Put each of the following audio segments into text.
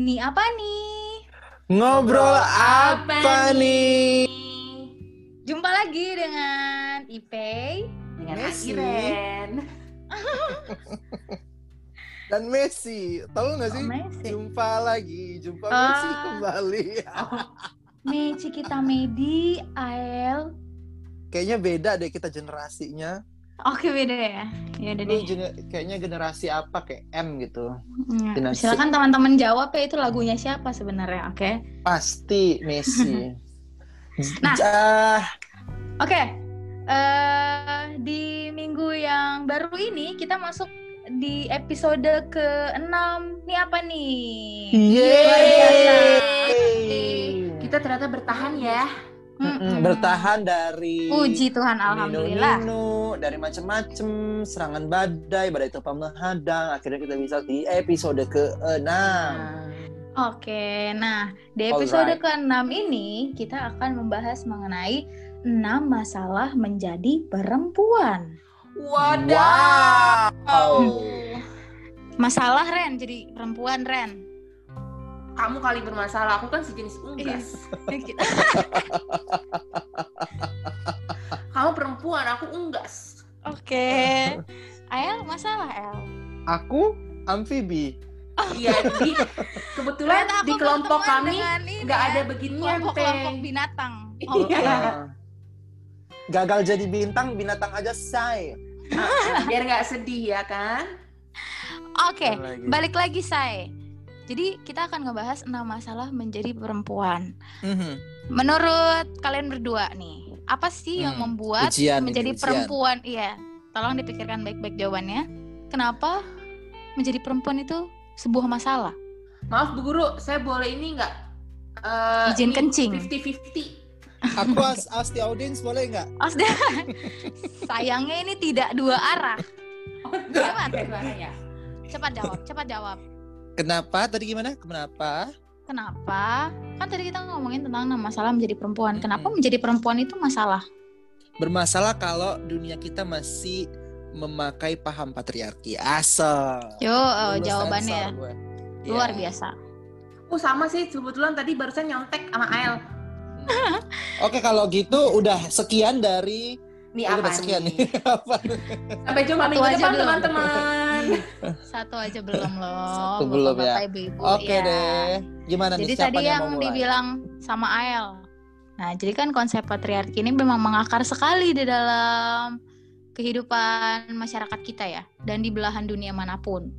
Nih apa nih? Ngobrol apa nih? Jumpa lagi dengan Ipei. dengan Messi. Akiren. Dan Messi. Tahu nggak sih? Oh, Messi. Jumpa lagi, jumpa Ah. Messi kembali. Meci kita Medi, Ael. Kayaknya beda deh kita generasinya. Oke beda ya. Ya udah Ini deh. gener- kayaknya generasi apa kayak M gitu. Ya, generasi- Silakan teman-teman jawab ya itu lagunya siapa sebenarnya, oke? Pasti Messi. Nah. Ah, Oke. eh di minggu yang baru ini kita masuk di episode ke-6. Nih apa nih? Biasa. Yeay. Kita ternyata bertahan ya. Mm-mm, bertahan dari Puji Tuhan, alhamdulillah. nino-nino, dari macem-macem serangan badai, badai topa menghadang. Akhirnya kita bisa di episode ke-6. Nah, Oke, nah di episode Alright. ke-6 ini kita akan membahas mengenai 6 masalah menjadi perempuan. Wadaw. Wow. Masalah Ren, jadi perempuan Ren. Kamu kali bermasalah, aku kan sejenis unggas. Kamu perempuan, aku unggas. Oke. Ael, masalah El. Aku amfibi. Iya, di kebetulan di kelompok kami nggak ya, ada beginian, kelompok-kelompok Pe. binatang. Iya. Ah. Gagal jadi bintang, binatang aja say. Ah, Biar nggak sedih ya kan? Oke, lagi? balik lagi say. Jadi kita akan ngebahas 6 masalah menjadi perempuan. Mhm. Menurut kalian berdua nih, apa sih yang Hmm, membuat ujian ini, menjadi ujian. perempuan? Iya, tolong dipikirkan baik-baik jawabannya. Kenapa menjadi perempuan itu sebuah masalah? Maaf Bu Guru, saya boleh ini nggak? Eh, Izin ini kencing. 50-50. Aku as, as the audience boleh nggak? Oh, sudah. sayangnya ini tidak dua arah. Suara ya. Cepat jawab, cepat jawab. Kenapa? Tadi gimana? Kenapa? Kenapa? Kan tadi kita ngomongin tentang masalah menjadi perempuan. Kenapa Mm-mm. menjadi perempuan itu masalah? Bermasalah kalau dunia kita masih memakai paham patriarki. Asal. Yo, eh, jawabannya luar Iya. biasa. Oh sama sih, kebetulan tadi barusan nyontek sama Ael. Oke kalau gitu udah sekian dari Nih Oh, apa udah sekian nih? Sampai jumpa minggu depan teman-teman. Satu aja belum loh. Satu belum ya. Bapak-bapak, Ibu-ibu. Oke ya. deh. Gimana Jadi nih siapa tadi yang mulai? dibilang sama Ael. Nah, jadi kan konsep patriarki ini memang mengakar sekali di dalam kehidupan masyarakat kita ya, dan di belahan dunia mana pun.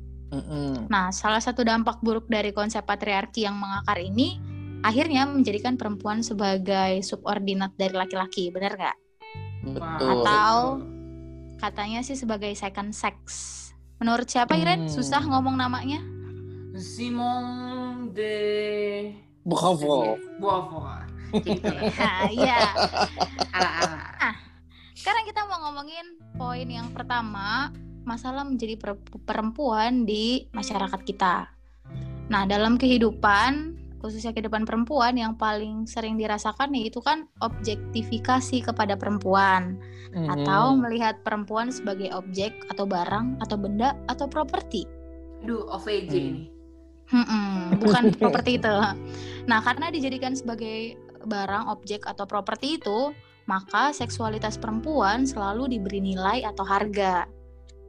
Nah, salah satu dampak buruk dari konsep patriarki yang mengakar ini akhirnya menjadikan perempuan sebagai subordinat dari laki-laki, benar nggak? Betul. Atau katanya sih sebagai second sex. Menurut siapa Iren? Hmm. Susah ngomong namanya? Simon de Bravo. Beauvoir. Gitu. Nah, Iya. Ala-ala. Sekarang kita mau ngomongin poin yang pertama, masalah menjadi per- perempuan di masyarakat kita. Nah, dalam kehidupan, khususnya kehidupan perempuan yang paling sering dirasakan yaitu kan objektifikasi kepada perempuan atau Mm. melihat perempuan sebagai objek atau barang atau benda atau properti. Aduh, OVJ Hmm. nih. Mm-mm, bukan properti itu. Nah, karena dijadikan sebagai barang, objek atau properti itu, maka seksualitas perempuan selalu diberi nilai atau harga.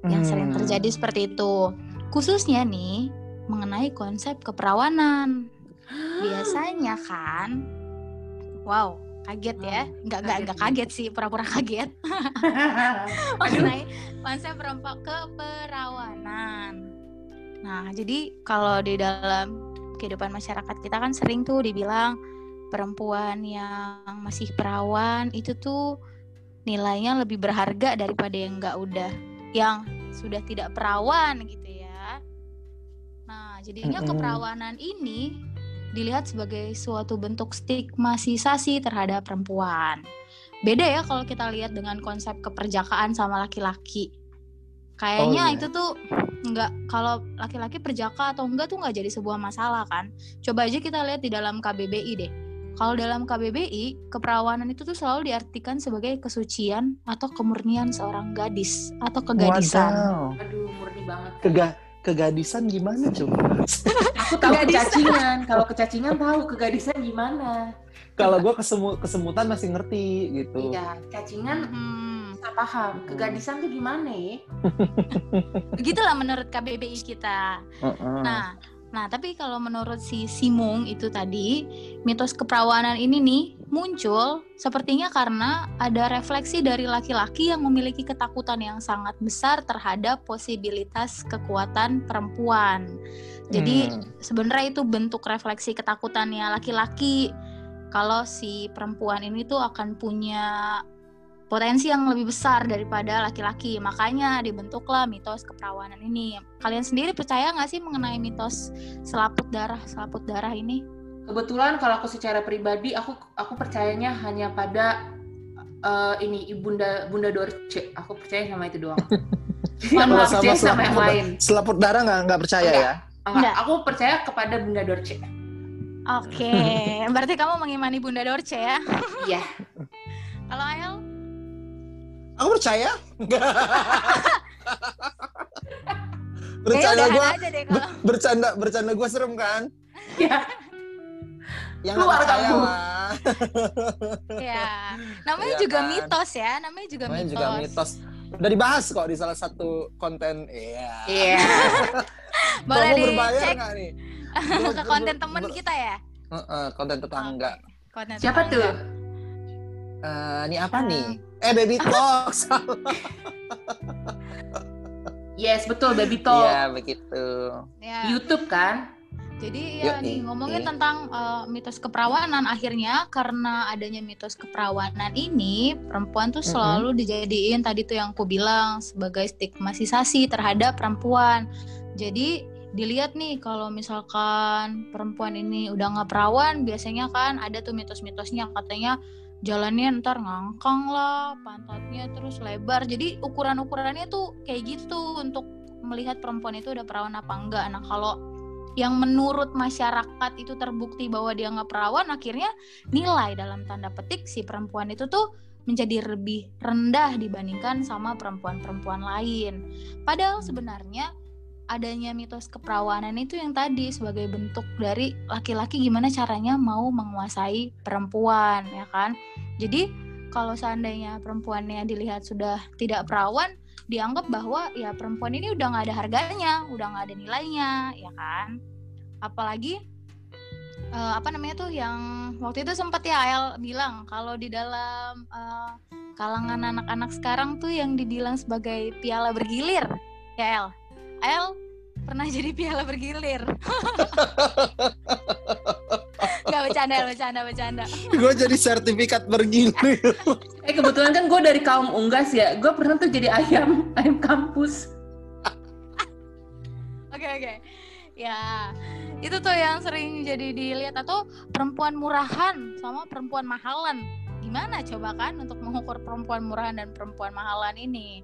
Yang sering Hmm. terjadi seperti itu. Khususnya nih mengenai konsep keperawanan. Biasanya kan wow, kaget ya. Enggak enggak enggak kaget sih, pura-pura kaget. mengenai konsep perempuan keperawanan. Nah, jadi kalau di dalam kehidupan masyarakat kita kan sering tuh dibilang perempuan yang masih perawan itu tuh nilainya lebih berharga daripada yang enggak udah yang sudah tidak perawan gitu ya. Nah, jadinya keperawanan ini dilihat sebagai suatu bentuk stigmatisasi terhadap perempuan. Beda ya kalau kita lihat dengan konsep keperjakaan sama laki-laki. Kayaknya Oh, iya. itu tuh nggak kalau laki-laki perjaka atau enggak tuh nggak jadi sebuah masalah kan. Coba aja kita lihat di dalam KBBI deh. Kalau dalam KBBI, keperawanan itu tuh selalu diartikan sebagai kesucian atau kemurnian seorang gadis atau kegadisan. Wadaw. Aduh, murni banget. Kega kegadisan gimana coba? Aku tahu Kegadisan. kecacingan. Kalau kecacingan tahu kegadisan gimana. Kalau gue kesemu kesemutan masih ngerti gitu. Iya, cacingan Hmm, paham. Kegadisan tuh gimana ya? begitulah menurut KBBI kita. Heeh. Nah, nah tapi kalau menurut si Simung itu tadi mitos keperawanan ini nih muncul sepertinya karena ada refleksi dari laki-laki yang memiliki ketakutan yang sangat besar terhadap posibilitas kekuatan perempuan. Jadi Hmm. sebenarnya itu bentuk refleksi ketakutannya laki-laki kalau si perempuan ini tuh akan punya potensi yang lebih besar daripada laki-laki. Makanya dibentuklah mitos keperawanan ini. Kalian sendiri percaya nggak sih mengenai mitos selaput darah selaput darah ini? Kebetulan kalau aku secara pribadi aku aku percayanya hanya pada eh, ini ibunda Bunda Dorce. Aku percaya sama itu doang. Nggak percaya sama sama yang selaput- lain. Selaput darah nggak nggak percaya Enggak. ya? Enggak, Enggak. aku percaya kepada Bunda Dorce. Oke, berarti kamu mengimani Bunda Dorce ya? Iya. Kalau Ayel? Aku percaya. Bercanda gue bercanda bercanda gue serem kan? Iya. Yang Keluar percaya kamu. lah. Ya, namanya Iya juga kan? mitos ya, namanya juga Namanya mitos. juga mitos. Udah dibahas kok di salah satu konten. Iya. Iya. Boleh dicek nggak nih? ke konten temen ber- kita ya. Heeh, konten tetangga. Konten Siapa tetangga. tuh? Eh, ini apa Eh. nih? Eh baby talk. Yes, betul Baby Talk. Iya begitu. Ya. YouTube kan? Jadi ya Yoi. nih ngomongin Iya. tentang eh, mitos keperawanan akhirnya karena adanya mitos keperawanan ini perempuan tuh selalu dijadiin tadi tuh yang aku bilang sebagai stigmatisasi terhadap perempuan. Jadi dilihat nih kalau misalkan perempuan ini udah nggak perawan biasanya kan ada tuh mitos-mitosnya katanya jalannya ntar ngangkang lah pantatnya terus lebar. Jadi ukuran-ukurannya tuh kayak gitu untuk melihat perempuan itu udah perawan apa enggak. Nah kalau yang menurut masyarakat itu terbukti bahwa dia nggak perawan akhirnya nilai dalam tanda petik si perempuan itu tuh menjadi lebih rendah dibandingkan sama perempuan-perempuan lain. Padahal sebenarnya adanya mitos keperawanan itu yang tadi sebagai bentuk dari laki-laki gimana caranya mau menguasai perempuan ya kan jadi kalau seandainya perempuannya dilihat sudah tidak perawan dianggap bahwa ya perempuan ini udah nggak ada harganya, udah nggak ada nilainya, ya kan? Apalagi eh, apa namanya tuh yang waktu itu sempat ya El bilang kalau di dalam eh, kalangan anak-anak sekarang tuh yang dibilang sebagai piala bergilir, ya El. El pernah jadi piala bergilir. Gak bercanda, bercanda, bercanda. gue jadi sertifikat bergilir. Eh kebetulan kan gue dari kaum unggas ya. Gue pernah tuh jadi ayam, ayam kampus. Oke oke. Ya, itu tuh yang sering jadi dilihat atau perempuan murahan sama perempuan mahalan. Gimana coba kan untuk mengukur perempuan murahan dan perempuan mahalan ini?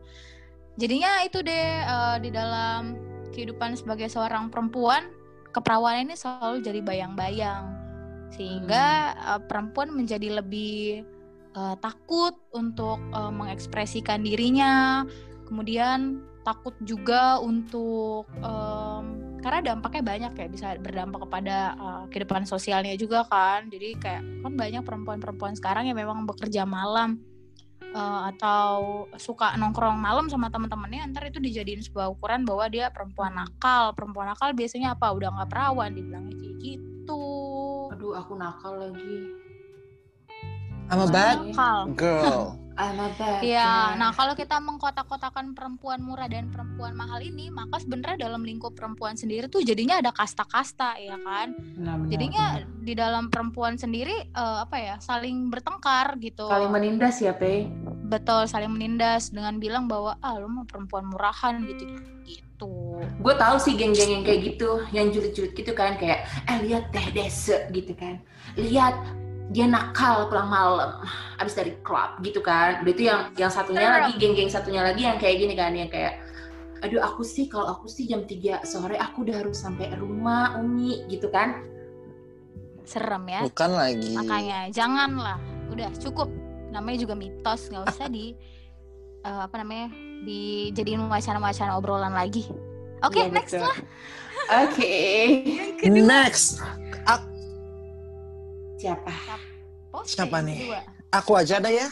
Jadinya itu deh eh, di dalam kehidupan sebagai seorang perempuan, keperawanan ini selalu jadi bayang-bayang. Sehingga eh, perempuan menjadi lebih eh, takut untuk eh, mengekspresikan dirinya, kemudian takut juga untuk em, karena dampaknya banyak ya bisa berdampak kepada eh, kehidupan sosialnya juga kan. Jadi kayak kan banyak perempuan-perempuan sekarang yang memang bekerja malam eh, atau suka nongkrong malam sama teman-temannya ntar itu dijadiin sebuah ukuran bahwa dia perempuan nakal. Perempuan nakal biasanya apa? Udah nggak perawan dibilangnya kayak gitu. Aduh, aku nakal lagi. I'm a bad nakal girl. I'm a bad Iya, girl. nah kalau kita mengkotak-kotakan perempuan murah dan perempuan mahal ini, maka sebenarnya dalam lingkup perempuan sendiri tuh jadinya ada kasta-kasta, ya kan? Benar, benar, Jadinya benar. di dalam perempuan sendiri eh, apa ya, saling bertengkar gitu. saling menindas ya, Pe. Betul, saling menindas dengan bilang bahwa ah lu mah perempuan murahan gitu gitu. Gue tahu sih geng-geng yang kayak gitu, yang julid-julid gitu kan, kayak eh lihat teh dese gitu kan, lihat dia nakal pulang malam abis dari klub gitu kan. Udah itu yang yang satunya lagi geng-geng satunya lagi yang kayak gini kan, yang kayak aduh aku sih kalau aku sih jam 3 sore aku udah harus sampai rumah Umi gitu kan. Serem ya. Bukan lagi. Makanya janganlah, udah cukup. Namanya juga mitos, nggak usah di eh, apa namanya dijadiin wacana-wacana obrolan lagi. Oke, Iya, next betul. lah. Oke. Kedua. Next, Siapa? Siapa nih? kedua. aku aja deh ya.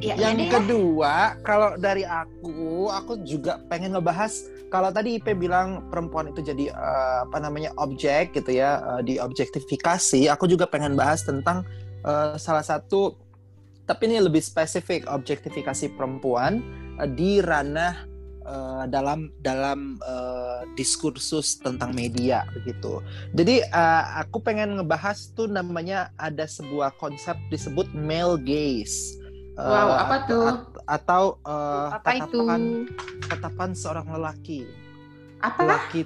Ya, Yang deh. kedua, kalau dari aku, aku juga pengen ngebahas kalau tadi IP bilang perempuan itu jadi eh, apa namanya objek gitu ya, eh, diobjektifikasi. Aku juga pengen bahas tentang eh, salah satu, tapi ini lebih spesifik objektifikasi perempuan eh, di ranah eh, dalam dalam eh, diskursus tentang media begitu. Jadi eh, aku pengen ngebahas tuh namanya ada sebuah konsep disebut male gaze. Wow, apa at- tuh? at- atau eh, Apa itu? tatapan tatapan seorang lelaki Apa? lelaki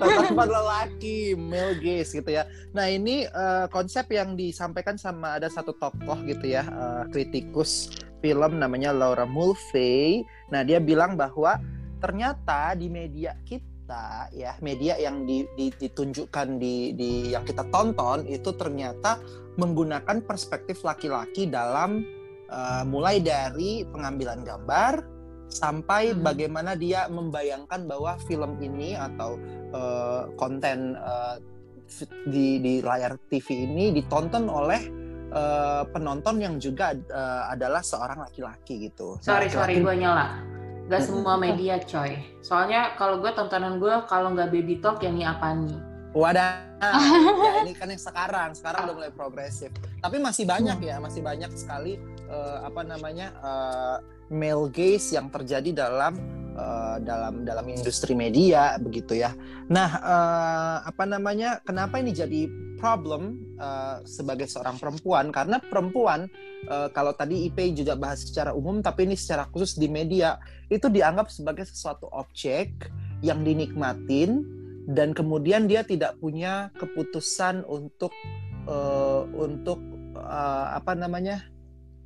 tatapan lelaki male gaze gitu ya. Nah ini eh, konsep yang disampaikan sama ada satu tokoh gitu ya eh, kritikus film namanya Laura Mulvey. Nah dia bilang bahwa ternyata di media kita ya media yang di- di- ditunjukkan di, di yang kita tonton itu ternyata menggunakan perspektif laki-laki dalam eh, mulai dari pengambilan gambar sampai Hmm. bagaimana dia membayangkan bahwa film ini atau eh, konten fi- di di layar TV ini ditonton oleh eh, penonton yang juga eh, adalah seorang laki-laki gitu. Nah, Sorry, sorry, gue nyela. Gak semua media, coy. Soalnya kalau gue tontonan gue kalau nggak baby talk ya nih apa nih? Wadah, ya ini kan yang sekarang, sekarang udah mulai progresif. Tapi masih banyak ya, masih banyak sekali eh, apa namanya eh, male gaze yang terjadi dalam eh, dalam dalam industri media begitu ya. Nah, eh, apa namanya? Kenapa ini jadi problem eh, sebagai seorang perempuan? Karena perempuan eh, kalau tadi IP juga bahas secara umum, tapi ini secara khusus di media itu dianggap sebagai sesuatu objek yang dinikmatin dan kemudian dia tidak punya keputusan untuk eh, untuk eh, apa namanya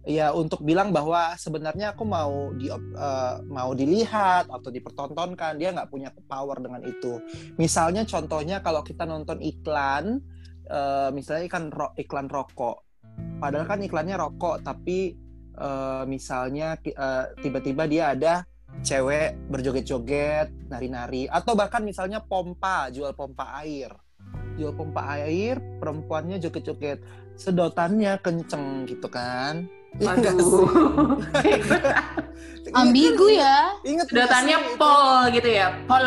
ya untuk bilang bahwa sebenarnya aku mau di eh, mau dilihat atau dipertontonkan dia nggak punya power dengan itu misalnya contohnya kalau kita nonton iklan eh, misalnya iklan ro- iklan rokok padahal kan iklannya rokok tapi eh, misalnya eh, tiba-tiba dia ada cewek berjoget-joget, nari-nari, atau bahkan misalnya pompa, jual pompa air. Jual pompa air, perempuannya joget-joget. Sedotannya kenceng gitu kan. Iya nggak sih? Aduh. Ambigu ya. Ingat Sedotannya itu? pol gitu ya, pol.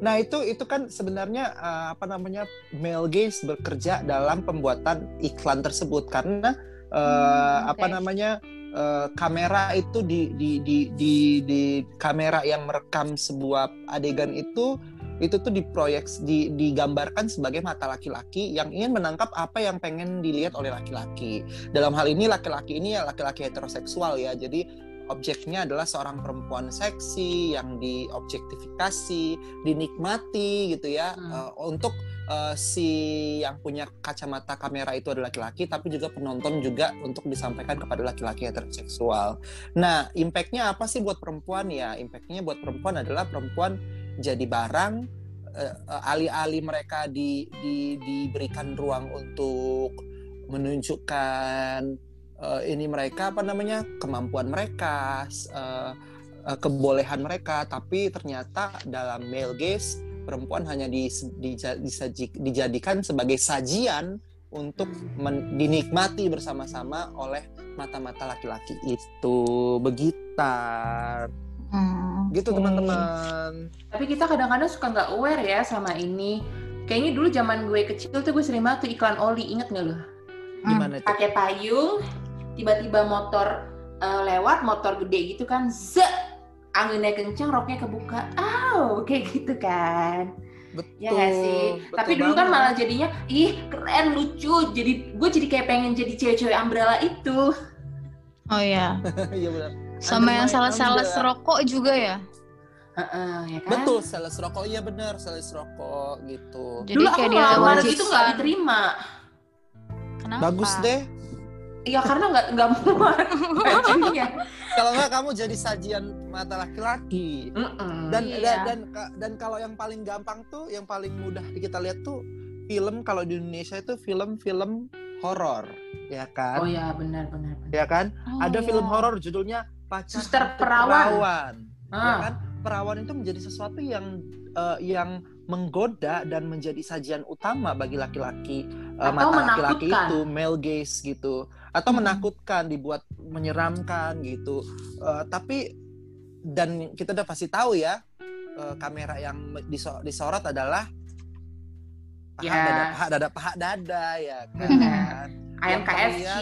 Nah itu itu kan sebenarnya eh, apa namanya male gaze bekerja dalam pembuatan iklan tersebut karena eh, Hmm, apa oke. namanya eh, kamera itu di di di di di kamera yang merekam sebuah adegan itu itu tuh diproyek di, digambarkan sebagai mata laki-laki yang ingin menangkap apa yang pengen dilihat oleh laki-laki. Dalam hal ini laki-laki ini ya laki-laki heteroseksual ya. Jadi objeknya adalah seorang perempuan seksi yang diobjektifikasi, dinikmati gitu ya Hmm. eh, untuk eh, si yang punya kacamata kamera itu adalah laki-laki tapi juga penonton juga untuk disampaikan kepada laki-laki heteroseksual. Nah, impactnya apa sih buat perempuan ya? Impactnya buat perempuan adalah perempuan jadi barang eh, eh, alih-alih mereka di, di diberikan ruang untuk menunjukkan eh, ini mereka apa namanya kemampuan mereka eh, kebolehan mereka. Tapi ternyata dalam male gaze perempuan hanya dija- disaji- dijadikan sebagai sajian untuk men- dinikmati bersama-sama oleh mata-mata laki-laki. Itu begitar Hmm, gitu teman-teman Tapi kita kadang-kadang suka nggak aware ya sama ini. Kayaknya dulu zaman gue kecil tuh gue sering banget tuh iklan oli, inget nggak lo? gimana itu Pakai payung, tiba-tiba motor eh, lewat, motor gede gitu kan, zek, anginnya kencang, roknya kebuka, aw, kayak gitu kan. betul Ya nggak sih? betul Tapi dulu kan banget. malah jadinya, ih keren, lucu. Jadi gue jadi kayak pengen jadi cewek-cewek umbrella itu. Oh ya. Iya benar. Sama yang sales-sales rokok juga ya. Heeh, ya kan? Betul, sales rokok iya benar, sales rokok gitu. Jadi Dulu aku ngelamar gitu nggak diterima. Kenapa? Bagus deh. Iya karena nggak nggak muat bajunya. Kalau nggak kamu jadi sajian mata laki-laki. Dan Iya. dan dan dan kalau yang paling gampang tuh, yang paling mudah kita lihat tuh film kalau di Indonesia itu film-film horor, ya kan? Oh ya benar benar. benar. Ya kan? Oh, Ada iya. film horor judulnya Pacar Suster Perawan. Perawan. Ya Ah, kan? perawan itu menjadi sesuatu yang uh, yang menggoda dan menjadi sajian utama bagi laki-laki uh, mata laki-laki itu male gaze gitu atau hmm. menakutkan dibuat menyeramkan gitu uh, tapi dan kita udah pasti tahu ya uh, kamera yang disorot adalah paha yeah. dada paha dada paha dada ya kan ayam KFC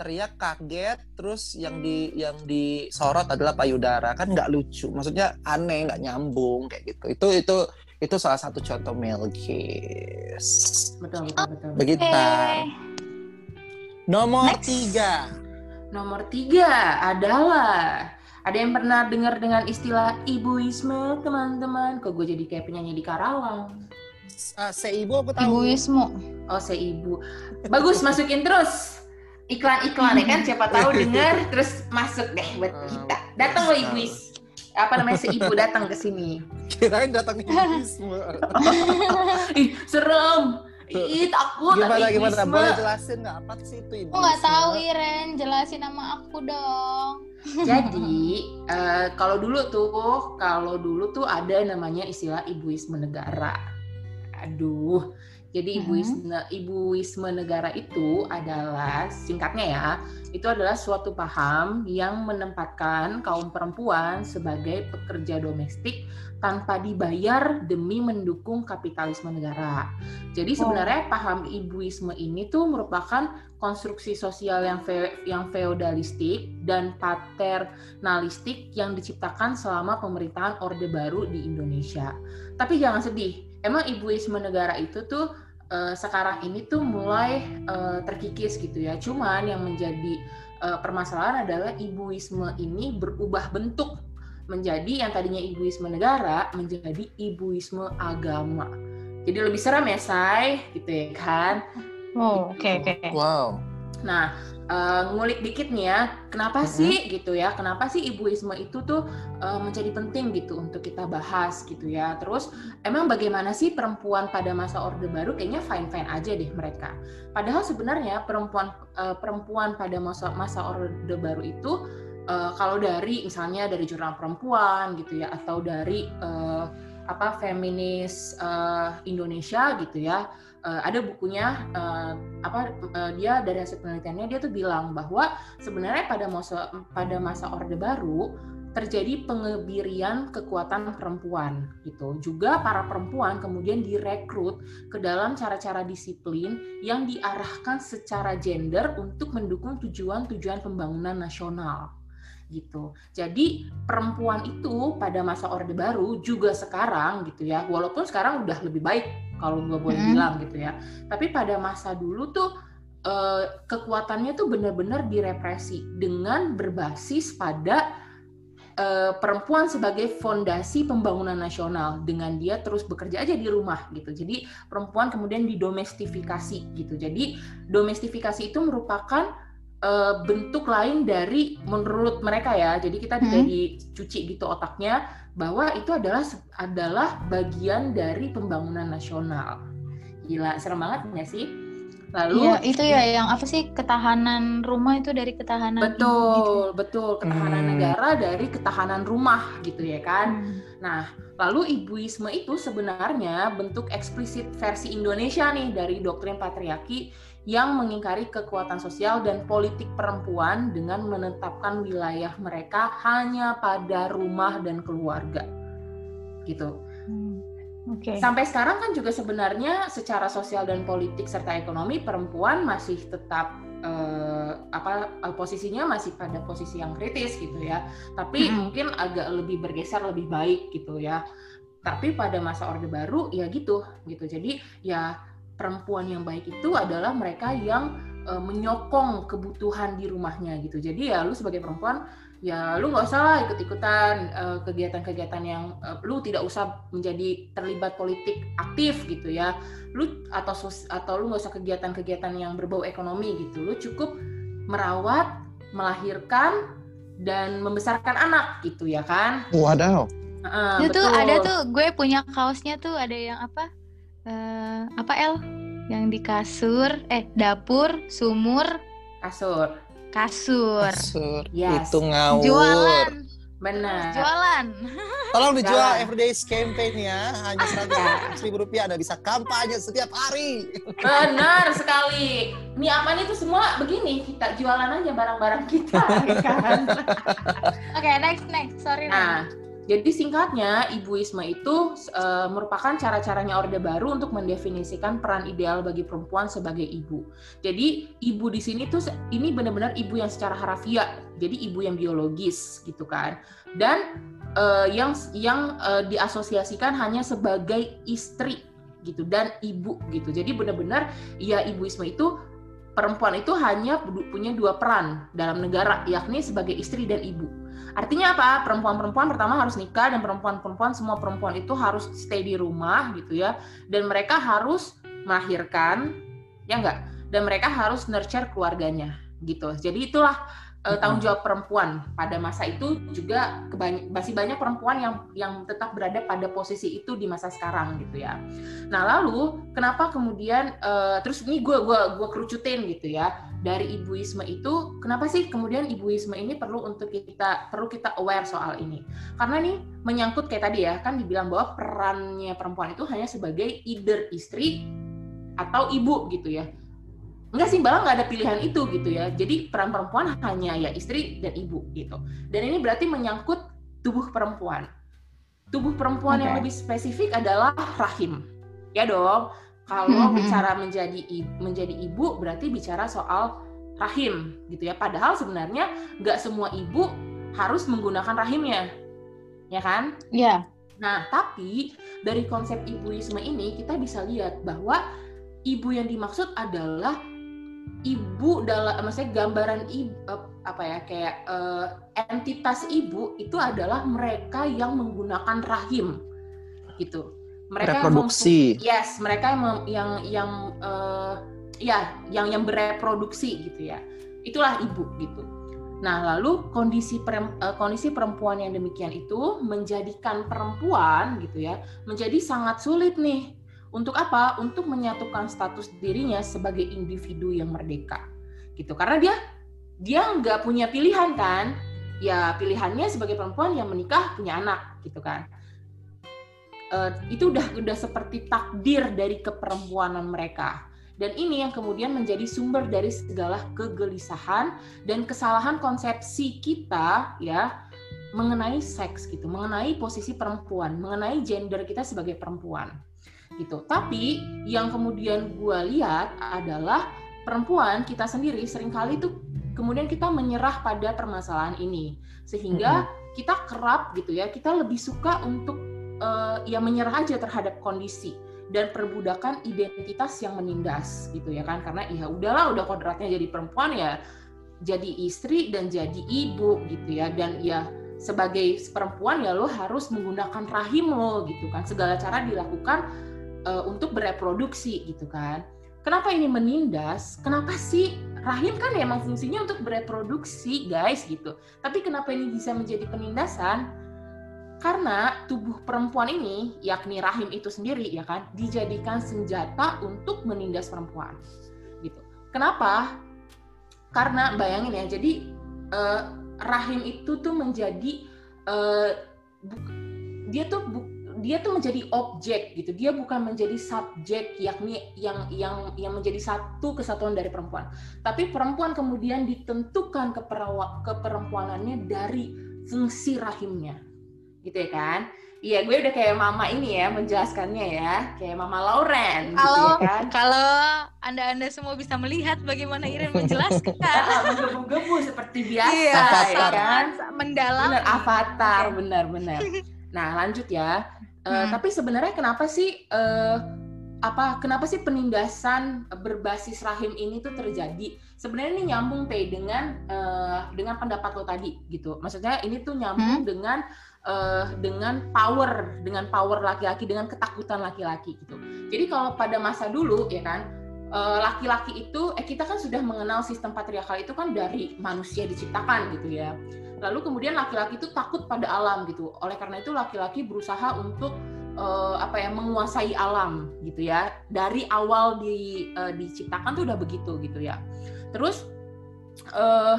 teriak kaget terus yang di yang disorot adalah payudara. Kan nggak lucu maksudnya aneh nggak nyambung kayak gitu. Itu itu itu salah satu contoh male gaze betul betul betul. Begitu. Okay. nomor Next. tiga. Nomor tiga adalah ada yang pernah dengar dengan istilah ibuisme teman-teman? Kok gue jadi kayak penyanyi di Karawang? Uh, seibu aku tahu? Ibuisme. Oh seibu. Bagus masukin terus iklan-iklan ya kan siapa tahu dengar terus masuk deh buat ah, kita. datang lo ibu apa namanya seibu datang ke sini. Kirain datang ibu ih serem. Ih takut gimana gimana? Boleh jelasin nggak apa sih itu ibu aku nggak tahu Iren. Jelasin nama aku dong. Jadi uh, kalau dulu tuh kalau dulu tuh ada namanya istilah ibuisme negara. Aduh jadi ibuisme, mm-hmm. ibuisme negara itu adalah singkatnya ya, itu adalah suatu paham yang menempatkan kaum perempuan sebagai pekerja domestik tanpa dibayar demi mendukung kapitalisme negara. Jadi sebenarnya oh. paham ibuisme ini tuh merupakan konstruksi sosial yang fe, yang feodalistik dan paternalistik yang diciptakan selama pemerintahan Orde Baru di Indonesia. Tapi jangan sedih, emang ibuisme negara itu tuh uh, sekarang ini tuh mulai uh, terkikis gitu ya. Cuman yang menjadi uh, permasalahan adalah ibuisme ini berubah bentuk menjadi yang tadinya ibuisme negara menjadi ibuisme agama. Jadi lebih serem ya, Say, gitu ya kan? Oh, oke okay, oke. Okay. Wow. Nah, uh, ngulik dikit nih ya, kenapa mm-hmm. sih gitu ya? Kenapa sih ibuisme itu tuh uh, menjadi penting gitu untuk kita bahas gitu ya? Terus emang bagaimana sih perempuan pada masa Orde Baru? Kayaknya fine fine aja deh mereka. Padahal sebenarnya perempuan uh, perempuan pada masa masa Orde Baru itu uh, kalau dari misalnya dari jurnal perempuan gitu ya, atau dari uh, apa feminis uh, Indonesia gitu ya uh, ada bukunya uh, apa uh, dia dari hasil penelitiannya dia tuh bilang bahwa sebenarnya pada masa pada masa orde baru terjadi pengebirian kekuatan perempuan gitu. Juga para perempuan kemudian direkrut ke dalam cara-cara disiplin yang diarahkan secara gender untuk mendukung tujuan-tujuan pembangunan nasional gitu. Jadi perempuan itu pada masa Orde Baru juga sekarang gitu ya, walaupun sekarang udah lebih baik kalau gue boleh hmm. bilang gitu ya. Tapi pada masa dulu tuh eh, kekuatannya tuh benar-benar direpresi dengan berbasis pada eh, perempuan sebagai fondasi pembangunan nasional dengan dia terus bekerja aja di rumah gitu. Jadi perempuan kemudian didomestifikasi gitu. Jadi domestifikasi itu merupakan uh, bentuk lain dari menurut mereka ya. Jadi kita hmm. tidak dicuci gitu otaknya bahwa itu adalah adalah bagian dari pembangunan nasional. Gila, serem banget nggak sih? Lalu ya, itu ya yang apa sih ketahanan rumah itu dari ketahanan betul gitu. betul ketahanan hmm. negara dari ketahanan rumah gitu ya kan. Hmm. Nah lalu ibuisme itu sebenarnya bentuk eksplisit versi Indonesia nih dari doktrin patriarki yang mengingkari kekuatan sosial dan politik perempuan dengan menetapkan wilayah mereka hanya pada rumah dan keluarga. Gitu. Hmm. Okay. Sampai sekarang kan juga sebenarnya secara sosial dan politik serta ekonomi perempuan masih tetap eh, apa eh, posisinya masih pada posisi yang kritis gitu ya. Tapi hmm. mungkin agak lebih bergeser lebih baik gitu ya. Tapi pada masa Orde Baru ya gitu gitu. Jadi ya perempuan yang baik itu adalah mereka yang uh, menyokong kebutuhan di rumahnya gitu. Jadi ya lu sebagai perempuan ya lu nggak usah lah ikut-ikutan uh, kegiatan-kegiatan yang uh, lu tidak usah menjadi terlibat politik aktif gitu ya. Lu atau atau lu nggak usah kegiatan-kegiatan yang berbau ekonomi gitu. Lu cukup merawat, melahirkan dan membesarkan anak gitu ya kan. Wadaw. Uh, itu betul. ada tuh gue punya kaosnya tuh ada yang apa uh, apa El yang di kasur eh dapur sumur kasur kasur kasur yes. itu ngawur jualan Benar. Jualan. Tolong dijual Jualan. everyday campaign ya, hanya seratus ribu rupiah Anda bisa kampanye setiap hari. Benar sekali. Ini apa nih tuh semua begini kita jualan aja barang-barang kita, ya kan? Oke, next next. Sorry. Nah, Ren. Jadi singkatnya ibuisme itu eh, merupakan cara-caranya Orde Baru untuk mendefinisikan peran ideal bagi perempuan sebagai ibu. Jadi ibu di sini tuh ini benar-benar ibu yang secara harafiah, jadi ibu yang biologis gitu kan. Dan eh, yang yang eh, diasosiasikan hanya sebagai istri gitu dan ibu gitu. Jadi benar-benar ya ibuisme itu perempuan itu hanya punya dua peran dalam negara yakni sebagai istri dan ibu. Artinya apa? Perempuan-perempuan pertama harus nikah dan perempuan-perempuan semua perempuan itu harus stay di rumah gitu ya. Dan mereka harus melahirkan, ya enggak? Dan mereka harus nurture keluarganya gitu. Jadi itulah eh, tanggung jawab perempuan. Pada masa itu juga kebany- masih banyak perempuan yang yang tetap berada pada posisi itu di masa sekarang gitu ya. Nah lalu kenapa kemudian eh, terus ini gue gua gua kerucutin gitu ya dari ibuisme itu kenapa sih kemudian ibuisme ini perlu untuk kita perlu kita aware soal ini? Karena nih menyangkut kayak tadi ya kan dibilang bahwa perannya perempuan itu hanya sebagai either istri atau ibu gitu ya enggak sih malah nggak ada pilihan itu gitu ya jadi peran perempuan hanya ya istri dan ibu gitu dan ini berarti menyangkut tubuh perempuan tubuh perempuan yang Oke. lebih spesifik adalah rahim ya dong kalau Mhm. bicara menjadi menjadi ibu berarti bicara soal rahim gitu ya. Padahal sebenarnya nggak semua ibu harus menggunakan rahimnya, ya kan? Iya. Nah, tapi dari konsep ibuisme ini kita bisa lihat bahwa ibu yang dimaksud adalah ibu dalam maksudnya gambaran ibu apa ya kayak eh, entitas ibu itu adalah mereka yang menggunakan rahim gitu. Mereka yang Reproduksi. mempu- yes, mereka yang yang yang eh, ya yang yang bereproduksi gitu ya. Itulah ibu gitu. Nah, lalu kondisi eh, kondisi perempuan yang demikian itu menjadikan perempuan gitu ya menjadi sangat sulit nih untuk apa? Untuk menyatukan status dirinya sebagai individu yang merdeka gitu. Karena dia dia nggak punya pilihan kan? Ya pilihannya sebagai perempuan yang menikah punya anak gitu kan. Eh, itu udah udah seperti takdir dari keperempuanan mereka. Dan ini yang kemudian menjadi sumber dari segala kegelisahan dan kesalahan konsepsi kita ya mengenai seks gitu, mengenai posisi perempuan, mengenai gender kita sebagai perempuan gitu. Tapi yang kemudian gue lihat adalah perempuan kita sendiri sering kali itu kemudian kita menyerah pada permasalahan ini. Sehingga kita kerap gitu ya, kita lebih suka untuk eh, ya menyerah aja terhadap kondisi dan perbudakan identitas yang menindas gitu ya kan. Karena ya udahlah udah kodratnya jadi perempuan ya jadi istri dan jadi ibu gitu ya. Dan ya sebagai perempuan ya lo harus menggunakan rahim lo gitu kan. Segala cara dilakukan eh, untuk bereproduksi gitu kan kenapa ini menindas kenapa sih rahim kan emang fungsinya untuk bereproduksi guys gitu tapi kenapa ini bisa menjadi penindasan karena tubuh perempuan ini, yakni rahim itu sendiri, ya kan, dijadikan senjata untuk menindas perempuan. Gitu. Kenapa? Karena bayangin ya, jadi eh, rahim itu tuh menjadi eh, dia tuh bu- dia tuh menjadi objek gitu. Dia bukan menjadi subjek, yakni yang yang yang menjadi satu kesatuan dari perempuan. Tapi perempuan kemudian ditentukan keperawa- keperempuanannya dari fungsi rahimnya gitu ya kan? Iya, gue udah kayak mama ini ya menjelaskannya ya, kayak mama Lauren gitu Kalau ya kan. kalau anda-anda semua bisa melihat bagaimana Iren menjelaskan. Ah, Menggebu-gebu seperti biasa Iya, ya kan. mendalam. Benar avatar, benar-benar. Nah, lanjut ya. Eh, Hmm. Tapi sebenarnya kenapa sih eh, apa kenapa sih penindasan berbasis rahim ini tuh terjadi? Sebenarnya ini nyambung teh dengan eh, dengan pendapat lo tadi gitu. Maksudnya ini tuh nyambung dengan eh, dengan power, dengan power laki-laki, dengan ketakutan laki-laki gitu. Jadi kalau pada masa dulu ya kan laki-laki itu eh kita kan sudah mengenal sistem patriarkal itu kan dari manusia diciptakan gitu ya. Lalu kemudian laki-laki itu takut pada alam gitu. Oleh karena itu laki-laki berusaha untuk eh, apa ya menguasai alam gitu ya. Dari awal di eh, diciptakan tuh udah begitu gitu ya. Terus eh,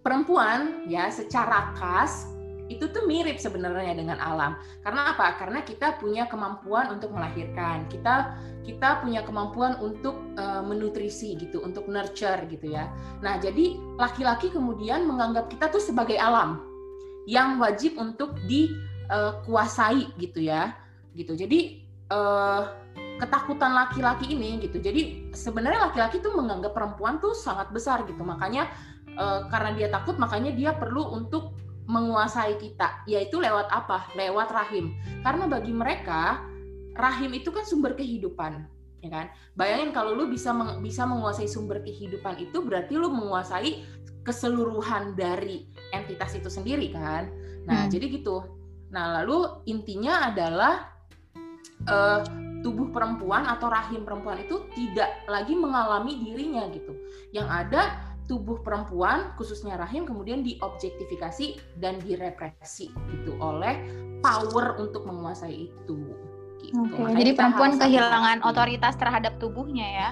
perempuan ya secara khas itu tuh mirip sebenarnya dengan alam. Karena apa? Karena kita punya kemampuan untuk melahirkan. Kita kita punya kemampuan untuk uh, menutrisi gitu, untuk nurture gitu ya. Nah, jadi laki-laki kemudian menganggap kita tuh sebagai alam yang wajib untuk dikuasai uh, gitu ya. Gitu. Jadi uh, ketakutan laki-laki ini gitu. Jadi sebenarnya laki-laki tuh menganggap perempuan tuh sangat besar gitu. Makanya uh, karena dia takut makanya dia perlu untuk menguasai kita, yaitu lewat apa? Lewat rahim. Karena bagi mereka rahim itu kan sumber kehidupan, ya kan? Bayangin kalau lu bisa meng, bisa menguasai sumber kehidupan itu berarti lu menguasai keseluruhan dari entitas itu sendiri kan? Nah, hmm. jadi gitu. Nah, lalu intinya adalah uh, tubuh perempuan atau rahim perempuan itu tidak lagi mengalami dirinya gitu. Yang ada tubuh perempuan khususnya rahim kemudian diobjektifikasi dan direpresi gitu oleh power untuk menguasai itu. Gitu. Okay, jadi perempuan kehilangan otoritas terhadap tubuhnya ya?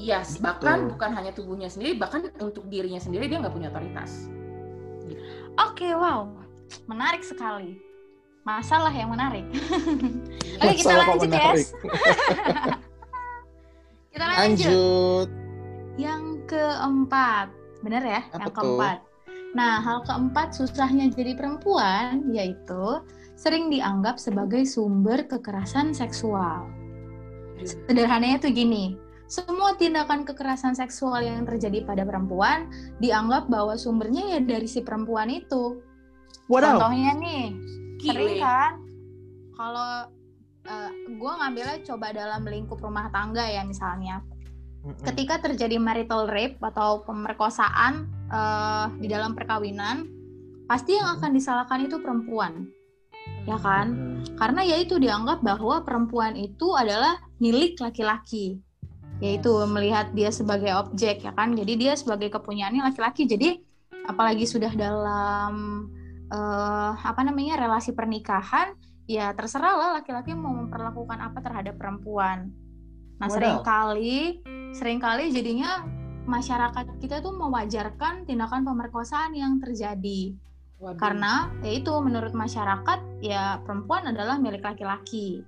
Iya, yes, bahkan bukan hanya tubuhnya sendiri, bahkan untuk dirinya sendiri dia nggak punya otoritas. Gitu. Oke, okay, wow, menarik sekali. Masalah yang menarik. Oke, kita lanjut ya. kita lanjut. lanjut. Yang keempat. Benar ya? Apa yang keempat. Nah, hal keempat susahnya jadi perempuan yaitu sering dianggap sebagai sumber kekerasan seksual. Sederhananya tuh gini, semua tindakan kekerasan seksual yang terjadi pada perempuan dianggap bahwa sumbernya ya dari si perempuan itu. Wow. Contohnya nih, sering kan kalau uh, eh, gue ngambilnya coba dalam lingkup rumah tangga ya misalnya ketika terjadi marital rape atau pemerkosaan uh, di dalam perkawinan, pasti yang akan disalahkan itu perempuan, ya kan? Karena ya itu dianggap bahwa perempuan itu adalah milik laki-laki, yaitu melihat dia sebagai objek, ya kan? Jadi dia sebagai kepunyaannya laki-laki. Jadi apalagi sudah dalam uh, apa namanya relasi pernikahan, ya terserah lah laki-laki mau memperlakukan apa terhadap perempuan. Nah, sering kali sering kali jadinya masyarakat kita tuh mewajarkan tindakan pemerkosaan yang terjadi. Waduh. Karena yaitu menurut masyarakat ya perempuan adalah milik laki-laki.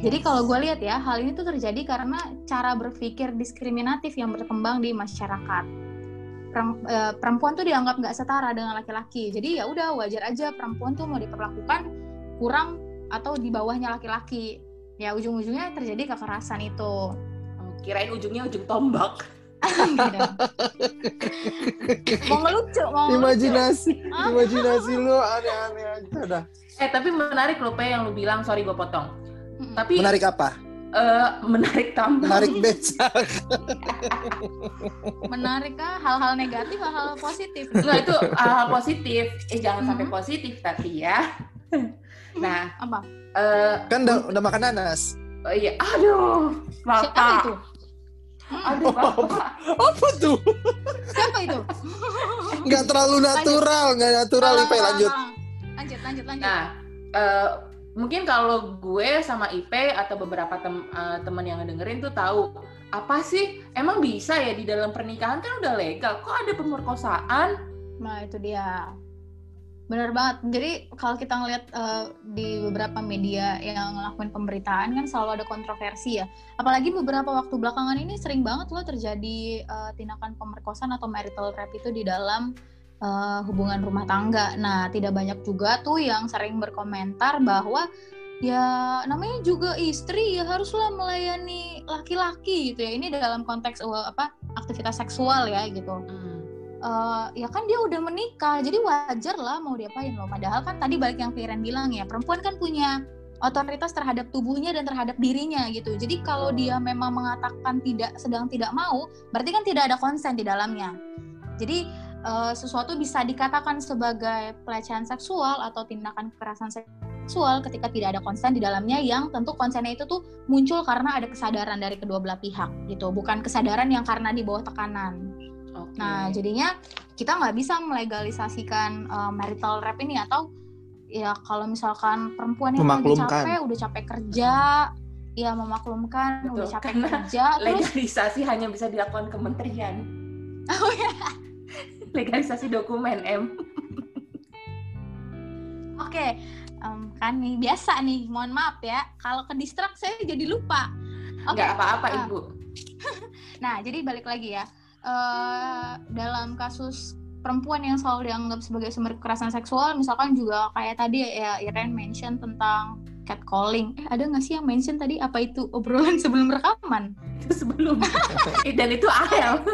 Yes. Jadi kalau gue lihat ya hal ini tuh terjadi karena cara berpikir diskriminatif yang berkembang di masyarakat. E, perempuan tuh dianggap nggak setara dengan laki-laki. Jadi ya udah wajar aja perempuan tuh mau diperlakukan kurang atau di bawahnya laki-laki. Ya ujung-ujungnya terjadi kekerasan itu. Kirain ujungnya ujung tombak. Mau ngelucu mau imajinasi ngelucu. imajinasi lu aneh-aneh aja dah eh tapi menarik loh pe yang lu bilang. Sorry gue potong. Tapi menarik apa? Uh, menarik tambang. Menarik becak. Menarik kah hal-hal negatif hal-hal positif. Nah itu hal-hal positif. Eh jangan hmm. sampai positif tapi ya. Nah apa uh, kan udah, udah makan nanas Oh iya, aduh, bapak. Siapa itu? Aduh, bapak. Apa tuh? Siapa itu? Nggak terlalu natural, nggak natural. Ipe lanjut. Lanjut, lanjut, lanjut. Nah, uh, mungkin kalau gue sama Ipe atau beberapa tem uh, teman yang dengerin tuh tahu apa sih emang bisa ya di dalam pernikahan kan udah legal kok ada pemerkosaan nah itu dia Benar banget. Jadi kalau kita ngelihat uh, di beberapa media yang ngelakuin pemberitaan kan selalu ada kontroversi ya. Apalagi beberapa waktu belakangan ini sering banget loh terjadi uh, tindakan pemerkosaan atau marital rape itu di dalam uh, hubungan rumah tangga. Nah, tidak banyak juga tuh yang sering berkomentar bahwa ya namanya juga istri ya haruslah melayani laki-laki gitu ya. Ini dalam konteks uh, apa aktivitas seksual ya gitu. Hmm uh, ya kan dia udah menikah jadi wajar lah mau diapain loh. Padahal kan tadi balik yang Firen bilang ya perempuan kan punya otoritas terhadap tubuhnya dan terhadap dirinya gitu. Jadi kalau dia memang mengatakan tidak sedang tidak mau berarti kan tidak ada konsen di dalamnya. Jadi uh, sesuatu bisa dikatakan sebagai pelecehan seksual atau tindakan kekerasan seksual ketika tidak ada konsen di dalamnya yang tentu konsennya itu tuh muncul karena ada kesadaran dari kedua belah pihak gitu. Bukan kesadaran yang karena di bawah tekanan Okay. Nah, jadinya kita nggak bisa melegalisasikan uh, marital rape ini atau ya kalau misalkan perempuan yang udah capek, udah capek kerja, ya memaklumkan, Betul, udah capek kerja. Legalisasi terus... hanya bisa dilakukan kementerian. Oh ya. Legalisasi dokumen M. Oke, em, kan nih biasa nih, mohon maaf ya. Kalau ke distrak saya jadi lupa. Oke. Nggak apa-apa ah. ibu. Nah, jadi balik lagi ya. Eh dalam kasus perempuan yang selalu dianggap sebagai sumber kekerasan seksual, misalkan juga kayak tadi ya Iren mention tentang catcalling. Eh, ada nggak sih yang mention tadi apa itu obrolan sebelum rekaman? Itu sebelum. Dan itu Ahel.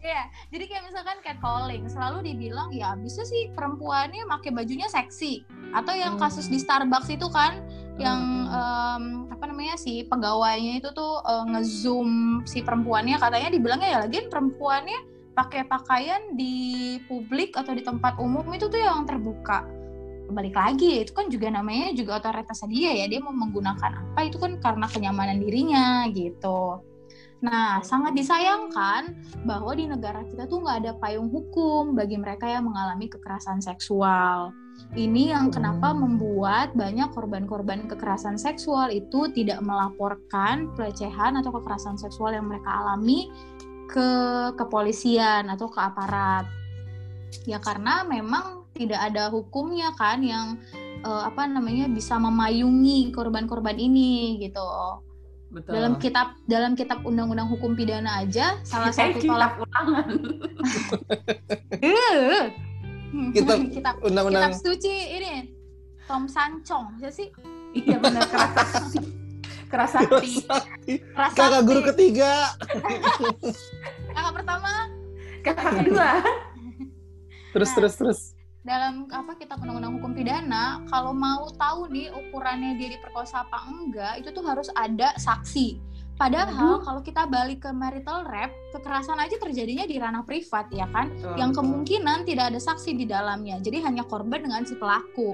Iya, jadi kayak misalkan catcalling, selalu dibilang ya bisa sih perempuannya pakai bajunya seksi. Atau yang kasus di Starbucks itu kan yang em, apa namanya si pegawainya itu tuh eh, ngezoom si perempuannya. Katanya dibilangnya ya lagian perempuannya pakai pakaian di publik atau di tempat umum itu tuh yang terbuka. Balik lagi itu kan juga namanya juga otoritas dia ya dia mau menggunakan apa itu kan karena kenyamanan dirinya gitu. Nah sangat disayangkan bahwa di negara kita tuh nggak ada payung hukum bagi mereka yang mengalami kekerasan seksual ini yang kenapa membuat banyak korban-korban kekerasan seksual itu tidak melaporkan pelecehan atau kekerasan seksual yang mereka alami ke kepolisian atau ke aparat. Ya karena memang tidak ada hukumnya kan yang eh, apa namanya bisa memayungi korban-korban ini gitu. Betul. Dalam kitab dalam kitab undang-undang hukum pidana aja salah satu tolak ulangan. Kitab kitab Undang-undang kitab suci ini Tom Sancong ya sih Iya benar keras hati. Keras hati. Rasa kakak guru ketiga. kakak pertama Kakak kedua. Terus Nah. terus terus. dalam apa kitab undang-undang hukum pidana kalau mau tahu nih ukurannya dia diperkosa apa enggak itu tuh harus ada saksi padahal kalau kita balik ke marital rape kekerasan aja terjadinya di ranah privat ya kan? Yang kemungkinan tidak ada saksi di dalamnya. Jadi hanya korban dengan si pelaku.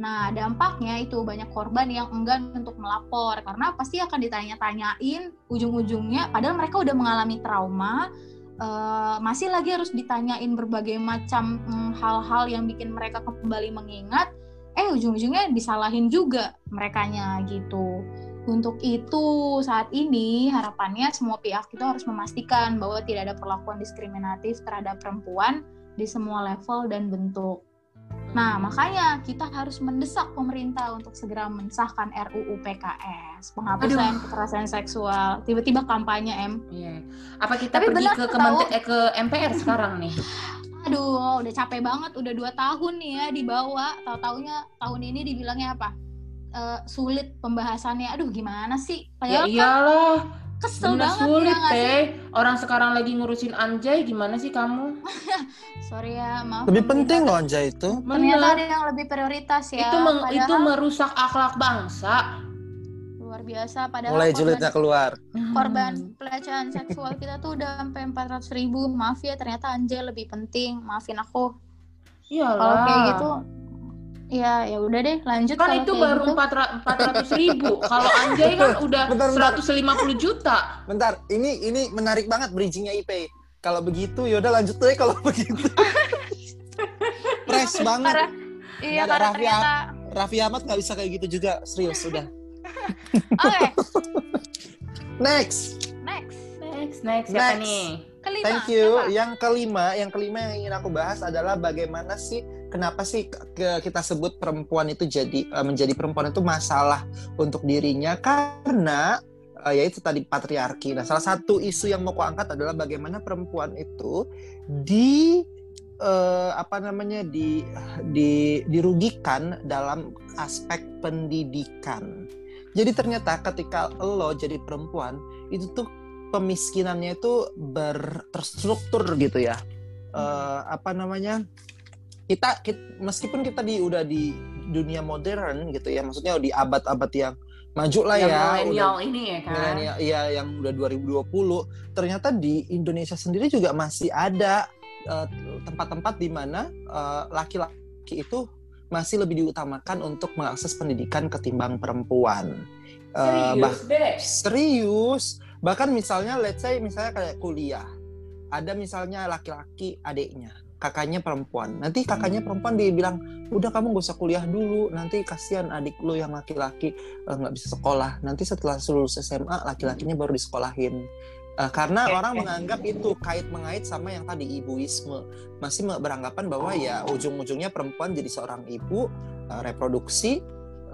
Nah dampaknya itu banyak korban yang enggan untuk melapor karena pasti akan ditanya-tanyain ujung-ujungnya. Padahal mereka udah mengalami trauma eh, masih lagi harus ditanyain berbagai macam mm, hal-hal yang bikin mereka kembali mengingat. Eh ujung-ujungnya disalahin juga merekanya gitu untuk itu saat ini harapannya semua pihak itu harus memastikan bahwa tidak ada perlakuan diskriminatif terhadap perempuan di semua level dan bentuk. Nah, makanya kita harus mendesak pemerintah untuk segera mensahkan RUU PKS, penghapusan kekerasan seksual. Tiba-tiba kampanye M. Iya. Apa kita Tapi pergi benar ke Kemente- eh, ke MPR sekarang nih? Aduh, udah capek banget, udah dua tahun nih ya dibawa. Tahu-taunya tahun ini dibilangnya apa? Eh, sulit pembahasannya. Aduh, gimana sih? Ya Padahal kan iyalah, kesel bener banget sulit ya teh. Orang sekarang lagi ngurusin anjay, gimana sih kamu? Sorry ya, maaf. Lebih penting loh Anja itu. Ternyata Bener. ada yang lebih prioritas ya. itu meng- Padahal itu merusak akhlak bangsa. luar biasa. Padahal Mulai korban, julidnya keluar. korban Hmm. pelecehan seksual kita tuh udah sampai 400 ribu. Maaf ya, ternyata anjay lebih penting. Maafin aku. Iyalah. Kalau kayak gitu, ya ya udah deh lanjut. kan itu baru gitu. 400 ribu. Kalau anjay kan udah Bentar, bentar. 150 juta. Bentar, ini ini menarik banget bridgingnya IP. Kalau begitu yaudah lanjut deh kalau begitu. Fresh banget. Karena iya Nggak Raffi ternyata Raffi Ahmad nggak bisa kayak gitu juga, serius sudah. oke Next, next Next, next siapa Next. nih? kelima thank you. siapa? Yang kelima, yang kelima yang ingin aku bahas adalah bagaimana sih, kenapa sih kita sebut perempuan itu jadi eh, menjadi perempuan itu masalah untuk dirinya karena eh, yaitu tadi patriarki. Nah, salah satu isu yang mau aku angkat adalah bagaimana perempuan itu di eh, apa namanya di di dirugikan dalam aspek pendidikan. Jadi ternyata ketika lo jadi perempuan itu tuh pemiskinannya itu ber terstruktur gitu ya. Eh, apa namanya? Kita, kit- meskipun kita di udah di dunia modern gitu ya, maksudnya di abad-abad yang maju lah Yang ya, milenial ini ya kan. milenial iya yang udah 2020 ternyata di Indonesia sendiri juga masih ada eh, tempat-tempat di mana eh, laki-laki itu masih lebih diutamakan untuk mengakses pendidikan ketimbang perempuan. Eh, bah- Serius, Be. serius bahkan misalnya let's say misalnya kayak kuliah ada misalnya laki-laki adiknya kakaknya perempuan. Nanti kakaknya perempuan dia bilang udah kamu gak usah kuliah dulu. Nanti kasihan adik lu yang laki-laki eh, nggak bisa sekolah. Nanti setelah lulus SMA laki-lakinya baru disekolahin. Uh, karena Oke, orang menganggap itu kait mengait sama yang tadi ibuisme. Masih beranggapan bahwa ya ujung-ujungnya perempuan jadi seorang ibu uh, reproduksi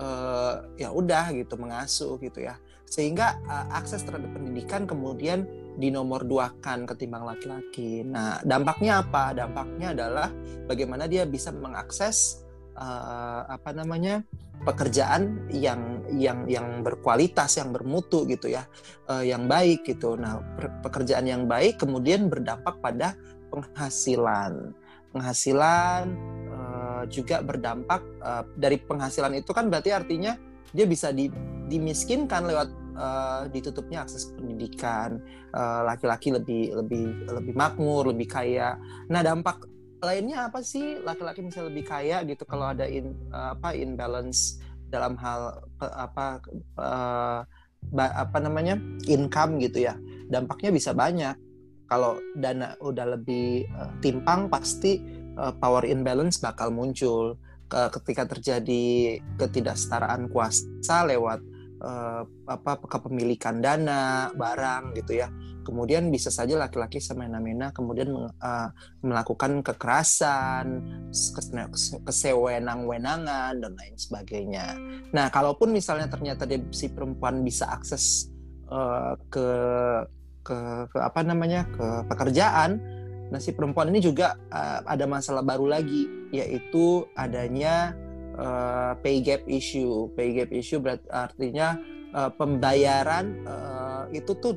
uh, ya udah gitu mengasuh gitu ya. Sehingga uh, akses terhadap pendidikan kemudian dinomorduakan ketimbang laki-laki. Nah dampaknya apa? Dampaknya adalah bagaimana dia bisa mengakses uh, apa namanya pekerjaan yang yang yang berkualitas, yang bermutu gitu ya, eh, yang baik gitu. Nah, pekerjaan yang baik kemudian berdampak pada penghasilan. Penghasilan eh, juga berdampak eh, dari penghasilan itu kan berarti artinya dia bisa di, dimiskinkan lewat eh, ditutupnya akses pendidikan. Eh, Laki-laki lebih lebih lebih makmur, lebih kaya. Nah, dampak lainnya apa sih laki-laki bisa lebih kaya gitu kalau ada in, apa imbalance dalam hal apa eh, ba- apa namanya income gitu ya dampaknya bisa banyak kalau dana udah lebih eh, timpang pasti eh, power imbalance bakal muncul Ke- ketika terjadi ketidaksetaraan kuasa lewat eh, apa kepemilikan dana barang gitu ya kemudian bisa saja laki-laki semena-mena kemudian eh, melakukan kekerasan, kes- kesewenang-wenangan dan lain sebagainya. Nah, kalaupun misalnya ternyata dia si perempuan bisa akses eh, ke, ke ke apa namanya ke pekerjaan, nah si perempuan ini juga eh, ada masalah baru lagi, yaitu adanya eh, pay gap issue. Pay gap issue berarti artinya eh, pembayaran eh, itu tuh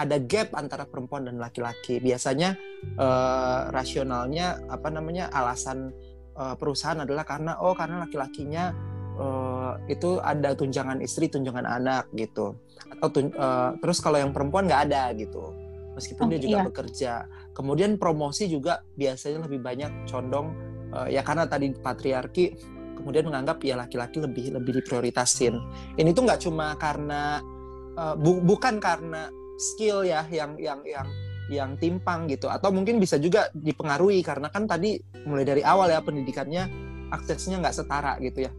ada gap antara perempuan dan laki-laki. Biasanya eh, rasionalnya apa namanya alasan eh, perusahaan adalah karena oh karena laki-lakinya eh, itu ada tunjangan istri, tunjangan anak gitu. Atau tun- eh, terus kalau yang perempuan nggak ada gitu. Meskipun Oh, dia juga iya. bekerja. Kemudian promosi juga biasanya lebih banyak condong eh, ya karena tadi patriarki kemudian menganggap ya laki-laki lebih lebih diprioritasin. Ini tuh nggak cuma karena eh, bu- bukan karena skill ya yang yang yang yang timpang gitu atau mungkin bisa juga dipengaruhi karena kan tadi mulai dari awal ya pendidikannya aksesnya nggak setara gitu ya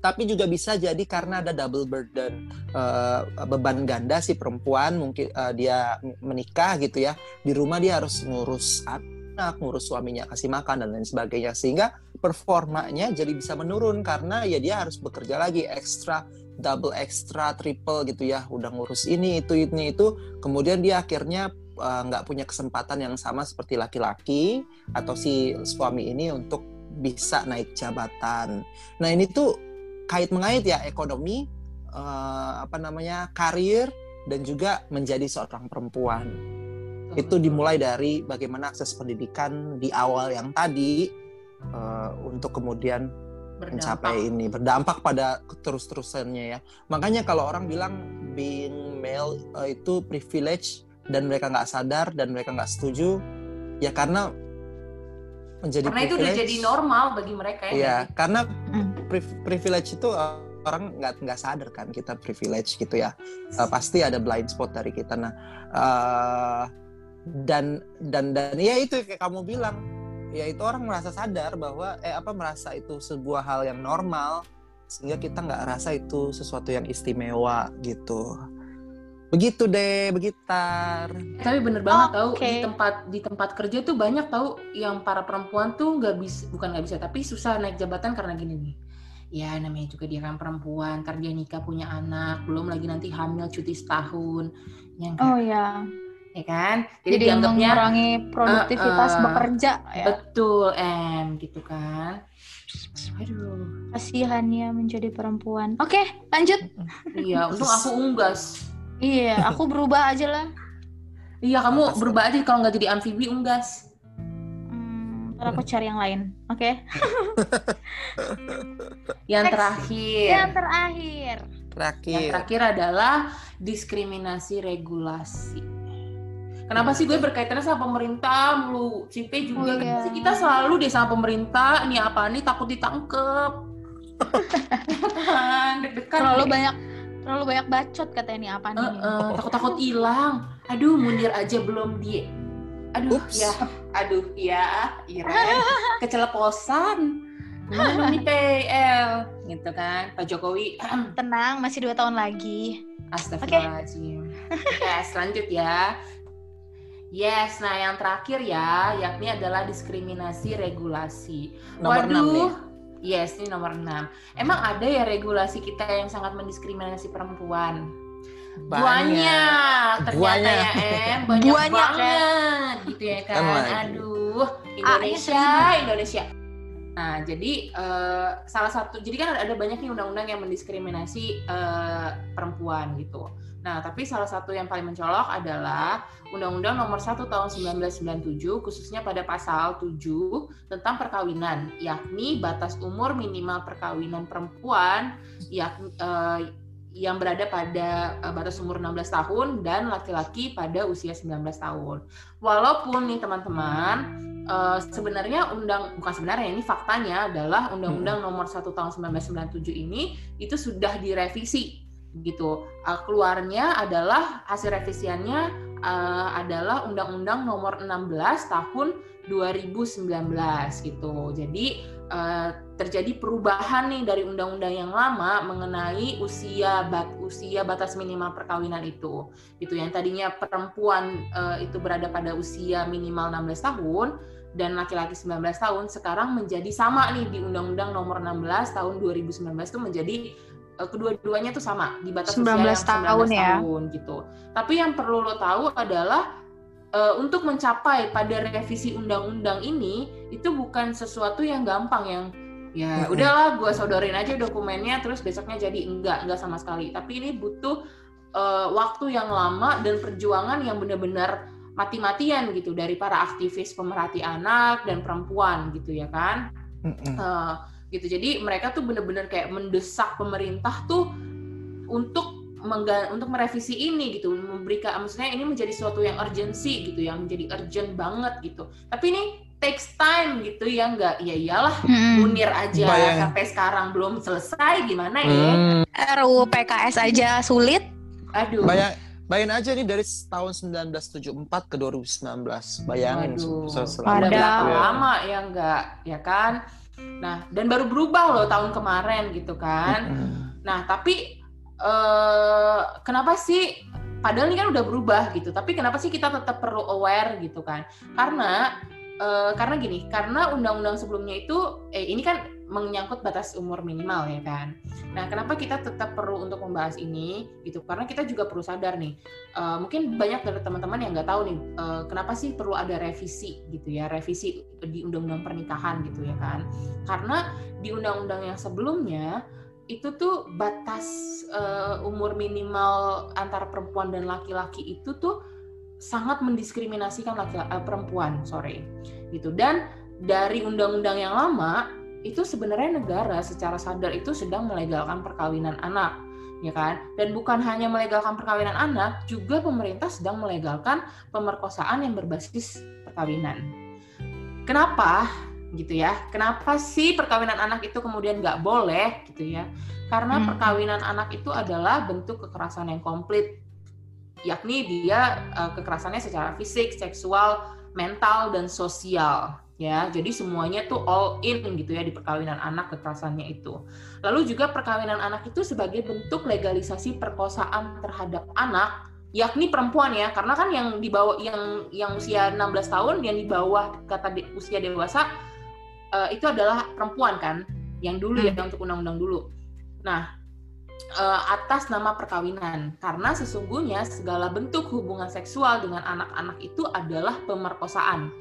tapi juga bisa jadi karena ada double burden eh, beban ganda si perempuan mungkin eh, dia menikah gitu ya di rumah dia harus ngurus anak ngurus suaminya kasih makan dan lain sebagainya sehingga performanya jadi bisa menurun karena ya dia harus bekerja lagi ekstra double ekstra triple gitu ya. Udah ngurus ini itu ini itu. Kemudian dia akhirnya eh, nggak punya kesempatan yang sama seperti laki-laki atau si suami ini untuk bisa naik jabatan. Nah ini tuh kait mengait ya ekonomi eh, apa namanya karir dan juga menjadi seorang perempuan. Itu dimulai dari bagaimana akses pendidikan di awal yang tadi eh, untuk kemudian mencapai ini berdampak pada terus-terusannya ya. Makanya kalau orang bilang being male eh, itu privilege dan mereka nggak sadar dan mereka nggak setuju ya karena menjadi Karena itu udah jadi normal bagi mereka ya. Iya, nggak karena Mm. pri- privilege itu uh, orang nggak nggak sadar kan kita privilege gitu ya. Uh, pasti ada blind spot dari kita. Nah, uh, dan dan dan ya itu kayak kamu bilang, ya itu orang merasa sadar bahwa eh apa merasa itu sebuah hal yang normal sehingga kita nggak rasa itu sesuatu yang istimewa gitu. Begitu deh, begitar. sih? Tapi bener banget tahu Oke. di tempat di tempat kerja tuh banyak tahu yang para perempuan tuh nggak bisa bukan nggak bisa tapi susah naik jabatan karena gini nih. Ya namanya juga dia kan perempuan, ntar dia nikah punya anak, belum lagi nanti hamil cuti setahun, ya kan? Oh ya. Ya kan? Jadi, Jadi, dianggapnya mengurangi produktivitas Eh, eh. bekerja ya. betul em gitu kan. Aduh, Kasihannya menjadi perempuan. Oke, lanjut. iya untung aku unggas. Iya, aku berubah aja lah. Iya kamu berubah aja kalau nggak jadi amfibi unggas. Hmm, ntar aku cari yang lain. Oke. Yang Next. terakhir. Yang terakhir. Yang Terakhir. terakhir adalah diskriminasi regulasi. Kenapa sih gue berkaitannya sama pemerintah mulu? Cipe juga Oh, iya. pasti kita selalu deh sama pemerintah. Ini apa nih takut ditangkep. kan deg-degan. Terlalu deh. banyak terlalu banyak bacot katanya ini apa nih. Heeh, takut-takut hilang. Aduh, mundir aja belum di Aduh, Ups. ya. Aduh, ya. Iren. Keceleposan. Nih PL? Gitu kan. Pak Jokowi. Tenang, masih dua tahun lagi. Astagfirullahaladzim. Yes, lanjut ya. Yes, nah yang terakhir ya, yakni adalah diskriminasi regulasi. Nomor enam nih. Waduh, yes, ini nomor 6. Emang ada ya regulasi kita yang sangat mendiskriminasi perempuan? Banyak, ternyata Banyak. ya Em, banyak, Banyak, ya. banget gitu ya kan. Kan. Aduh, Ah, Indonesia, iya, Indonesia. Nah, jadi eh, salah satu, jadi kan ada, banyak nih undang-undang yang mendiskriminasi eh, perempuan gitu. Nah, tapi salah satu yang paling mencolok adalah Undang-Undang Nomor 1 Tahun 1997 khususnya pada pasal 7 tentang perkawinan, yakni batas umur minimal perkawinan perempuan yakni eh, yang berada pada eh, batas umur 16 tahun dan laki-laki pada usia 19 tahun. Walaupun nih teman-teman eh, sebenarnya undang bukan sebenarnya ini faktanya adalah Undang-Undang Nomor 1 Tahun 1997 ini itu sudah direvisi gitu. Eh, keluarnya adalah hasil revisiannya eh, adalah Undang-Undang Nomor 16 Tahun 2019 gitu. Jadi eh, terjadi perubahan nih dari undang-undang yang lama mengenai usia bat usia batas minimal perkawinan itu. Itu yang tadinya perempuan eh, itu berada pada usia minimal 16 tahun dan laki-laki 19 tahun sekarang menjadi sama nih di Undang-Undang Nomor 16 Tahun 2019 itu menjadi kedua-duanya tuh sama di batas 19 usia yang 19 tahun ya. tahun gitu. Tapi yang perlu lo tahu adalah eh, untuk mencapai pada revisi undang-undang ini itu bukan sesuatu yang gampang yang ya udahlah gue sodorin aja dokumennya terus besoknya jadi enggak enggak sama sekali. Tapi ini butuh eh, waktu yang lama dan perjuangan yang benar-benar mati-matian gitu dari para aktivis pemerhati anak dan perempuan gitu ya kan. Eh, gitu jadi mereka tuh bener-bener kayak mendesak pemerintah tuh untuk mengga- untuk merevisi ini gitu memberikan maksudnya ini menjadi suatu yang urgency gitu yang menjadi urgent banget gitu tapi ini takes time gitu ya nggak ya iyalah Hmm. munir aja Bayang- sampai sekarang belum selesai gimana ya Hmm. RUU PKS aja sulit. aduh Bayang, bayangin aja nih dari tahun 1974 ke 2019. Bayangin udah selama Ada. ya. lama ya nggak ya kan nah dan baru berubah loh tahun kemarin gitu kan. Nah, tapi eh kenapa sih padahal ini kan udah berubah gitu, tapi kenapa sih kita tetap perlu aware gitu kan? Karena eh, karena gini, karena undang-undang sebelumnya itu eh ini kan menyangkut batas umur minimal ya kan. Nah, kenapa kita tetap perlu untuk membahas ini gitu? Karena kita juga perlu sadar nih, eh, mungkin banyak dari teman-teman yang nggak tahu nih, eh, kenapa sih perlu ada revisi gitu ya, revisi di undang-undang pernikahan gitu ya kan? Karena di undang-undang yang sebelumnya itu tuh batas eh, umur minimal antara perempuan dan laki-laki itu tuh sangat mendiskriminasikan laki eh, perempuan, sorry, gitu. Dan dari undang-undang yang lama itu sebenarnya negara secara sadar itu sedang melegalkan perkawinan anak, ya kan? Dan bukan hanya melegalkan perkawinan anak, juga pemerintah sedang melegalkan pemerkosaan yang berbasis perkawinan. Kenapa? gitu ya. Kenapa sih perkawinan anak itu kemudian nggak boleh gitu ya? Karena Hmm. perkawinan anak itu adalah bentuk kekerasan yang komplit, yakni dia eh, kekerasannya secara fisik, seksual, mental dan sosial ya. Jadi semuanya tuh all in gitu ya di perkawinan anak kekerasannya itu. Lalu juga perkawinan anak itu sebagai bentuk legalisasi perkosaan terhadap anak yakni perempuan ya karena kan yang di bawah yang yang usia 16 tahun yang di bawah kata de- usia dewasa eh, itu adalah perempuan kan yang dulu ya untuk undang-undang dulu. Nah, eh, atas nama perkawinan karena sesungguhnya segala bentuk hubungan seksual dengan anak-anak itu adalah pemerkosaan.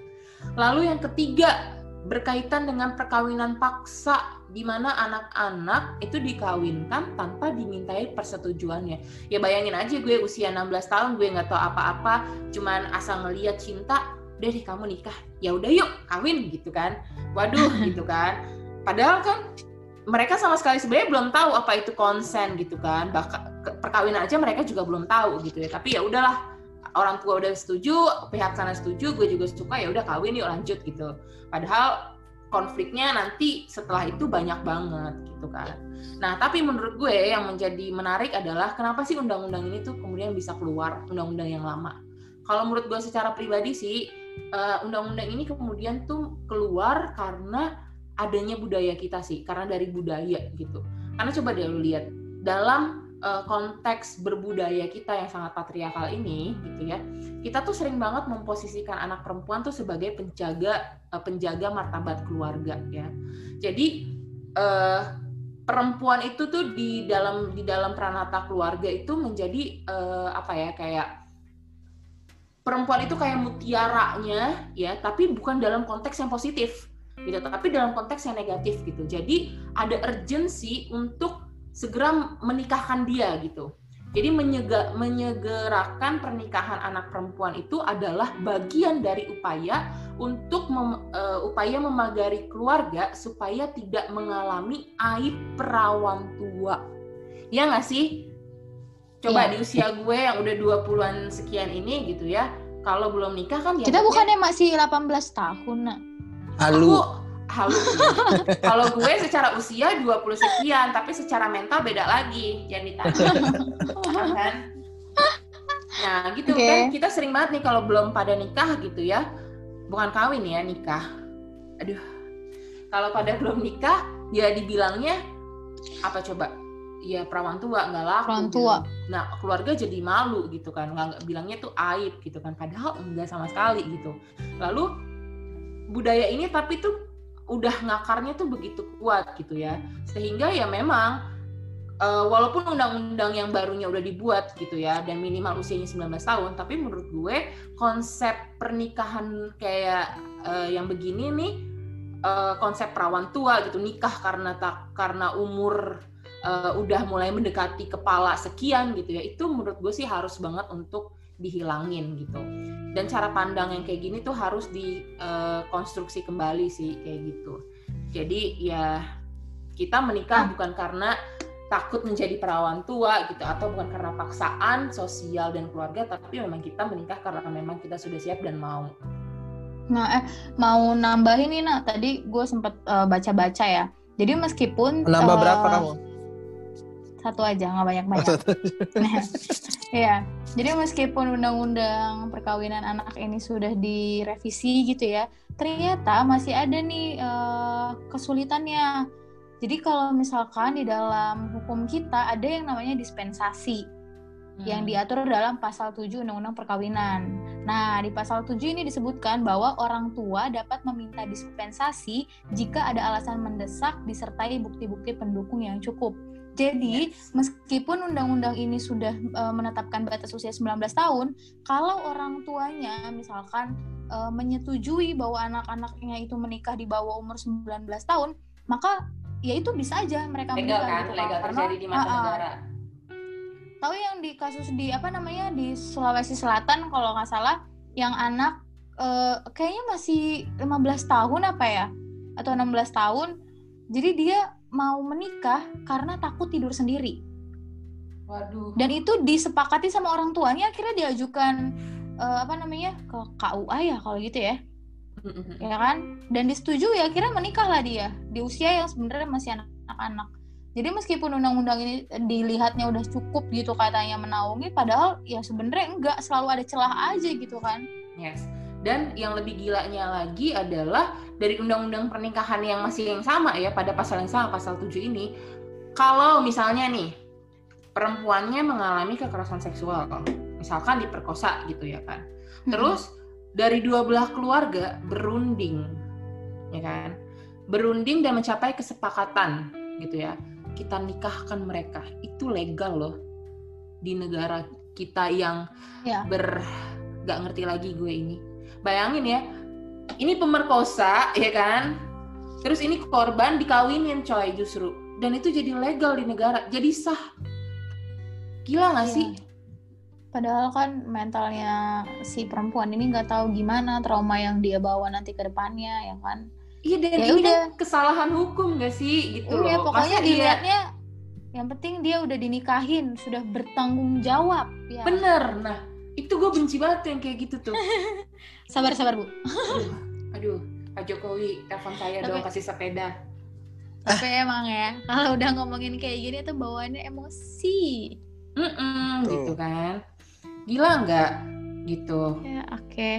Lalu yang ketiga berkaitan dengan perkawinan paksa di mana anak-anak itu dikawinkan tanpa dimintai persetujuannya. Ya bayangin aja gue usia 16 tahun gue nggak tahu apa-apa, cuman asal ngeliat cinta, udah deh kamu nikah, ya udah yuk kawin gitu kan. Waduh gitu kan. Padahal kan mereka sama sekali sebenarnya belum tahu apa itu konsen gitu kan. Bahkan perkawinan aja mereka juga belum tahu gitu ya. Tapi ya udahlah orang tua udah setuju, pihak sana setuju, gue juga suka ya udah kawin yuk lanjut gitu. Padahal konfliknya nanti setelah itu banyak banget gitu kan. Nah, tapi menurut gue yang menjadi menarik adalah kenapa sih undang-undang ini tuh kemudian bisa keluar undang-undang yang lama. Kalau menurut gue secara pribadi sih eh, undang-undang ini kemudian tuh keluar karena adanya budaya kita sih, karena dari budaya gitu. Karena coba deh lu lihat dalam uh, konteks berbudaya kita yang sangat patriarkal ini gitu ya kita tuh sering banget memposisikan anak perempuan tuh sebagai penjaga uh, penjaga martabat keluarga ya. Jadi uh, perempuan itu tuh di dalam di dalam pranata keluarga itu menjadi uh, apa ya kayak perempuan itu kayak mutiaranya ya tapi bukan dalam konteks yang positif gitu tapi dalam konteks yang negatif gitu. Jadi ada urgensi untuk segera menikahkan dia gitu. Jadi menyega, menyegerakan pernikahan anak perempuan itu adalah bagian dari upaya untuk mem, uh, upaya memagari keluarga supaya tidak mengalami aib perawan tua. Ya nggak sih? Coba ya. di usia gue yang udah 20-an sekian ini gitu ya, kalau belum nikah kan Kita bukannya masih 18 tahun, nak. Halo. Aku, halus Kalau gue secara usia 20 sekian, tapi secara mental beda lagi. Jangan ditanya. kan? Nah, gitu okay. kan kita sering banget nih kalau belum pada nikah gitu ya. Bukan kawin ya, nikah. Aduh. Kalau pada belum nikah, ya dibilangnya apa coba? Ya perawan tua nggak laku. Perawan gitu. tua. Gitu. Nah keluarga jadi malu gitu kan, nggak bilangnya tuh aib gitu kan. Padahal enggak sama sekali gitu. Lalu budaya ini tapi tuh udah ngakarnya tuh begitu kuat gitu ya. Sehingga ya memang uh, walaupun undang-undang yang barunya udah dibuat gitu ya dan minimal usianya 19 tahun tapi menurut gue konsep pernikahan kayak uh, yang begini nih uh, konsep perawan tua gitu nikah karena tak karena umur uh, udah mulai mendekati kepala sekian gitu ya itu menurut gue sih harus banget untuk dihilangin gitu dan cara pandang yang kayak gini tuh harus dikonstruksi uh, kembali sih kayak gitu. Jadi ya kita menikah ah. bukan karena takut menjadi perawan tua gitu atau bukan karena paksaan sosial dan keluarga tapi memang kita menikah karena memang kita sudah siap dan mau. Nah eh mau nambahin nih nak. Tadi gue sempat uh, baca-baca ya. Jadi meskipun nambah uh, berapa kamu satu aja nggak banyak banyak ya jadi meskipun undang-undang perkawinan anak ini sudah direvisi gitu ya ternyata masih ada nih uh, kesulitannya jadi kalau misalkan di dalam hukum kita ada yang namanya dispensasi hmm. yang diatur dalam pasal 7 Undang-Undang Perkawinan. Nah, di pasal 7 ini disebutkan bahwa orang tua dapat meminta dispensasi jika ada alasan mendesak disertai bukti-bukti pendukung yang cukup. Jadi, meskipun undang-undang ini sudah uh, menetapkan batas usia 19 tahun, kalau orang tuanya misalkan uh, menyetujui bahwa anak-anaknya itu menikah di bawah umur 19 tahun, maka ya itu bisa aja mereka legal menikah kan? gitu legal karena terjadi di mata uh, negara. Tahu yang di kasus di apa namanya di Sulawesi Selatan kalau nggak salah yang anak uh, kayaknya masih 15 tahun apa ya atau 16 tahun. Jadi dia mau menikah karena takut tidur sendiri. Waduh. Dan itu disepakati sama orang tuanya akhirnya diajukan uh, apa namanya ke KUA ya kalau gitu ya. ya kan? Dan disetujui ya akhirnya menikahlah dia di usia yang sebenarnya masih anak-anak. Jadi meskipun undang-undang ini dilihatnya udah cukup gitu katanya menaungi, padahal ya sebenarnya enggak selalu ada celah aja gitu kan. Yes. Dan yang lebih gilanya lagi adalah dari undang-undang pernikahan yang masih yang sama ya pada pasal yang sama pasal 7 ini kalau misalnya nih perempuannya mengalami kekerasan seksual misalkan diperkosa gitu ya kan. Hmm. Terus dari dua belah keluarga berunding ya kan. Berunding dan mencapai kesepakatan gitu ya. Kita nikahkan mereka. Itu legal loh di negara kita yang ya. ber gak ngerti lagi gue ini Bayangin ya, ini pemerkosa ya kan? Terus ini korban dikawinin coy justru. Dan itu jadi legal di negara, jadi sah. Gila gak iya. sih? Padahal kan mentalnya si perempuan ini nggak tahu gimana trauma yang dia bawa nanti ke depannya, ya kan? Iya dan ya ini udah. kesalahan hukum gak sih gitu iya, loh. pokoknya dilihatnya yang penting dia udah dinikahin, sudah bertanggung jawab. Ya. Bener, nah itu gue benci banget yang kayak gitu tuh. sabar sabar bu. Aduh, aduh Pak Jokowi telepon saya dong kasih sepeda. Tapi emang ya kalau udah ngomongin kayak gini tuh bawaannya emosi. Mm -mm, gitu kan. Gila nggak? Gitu. Ya oke. Okay.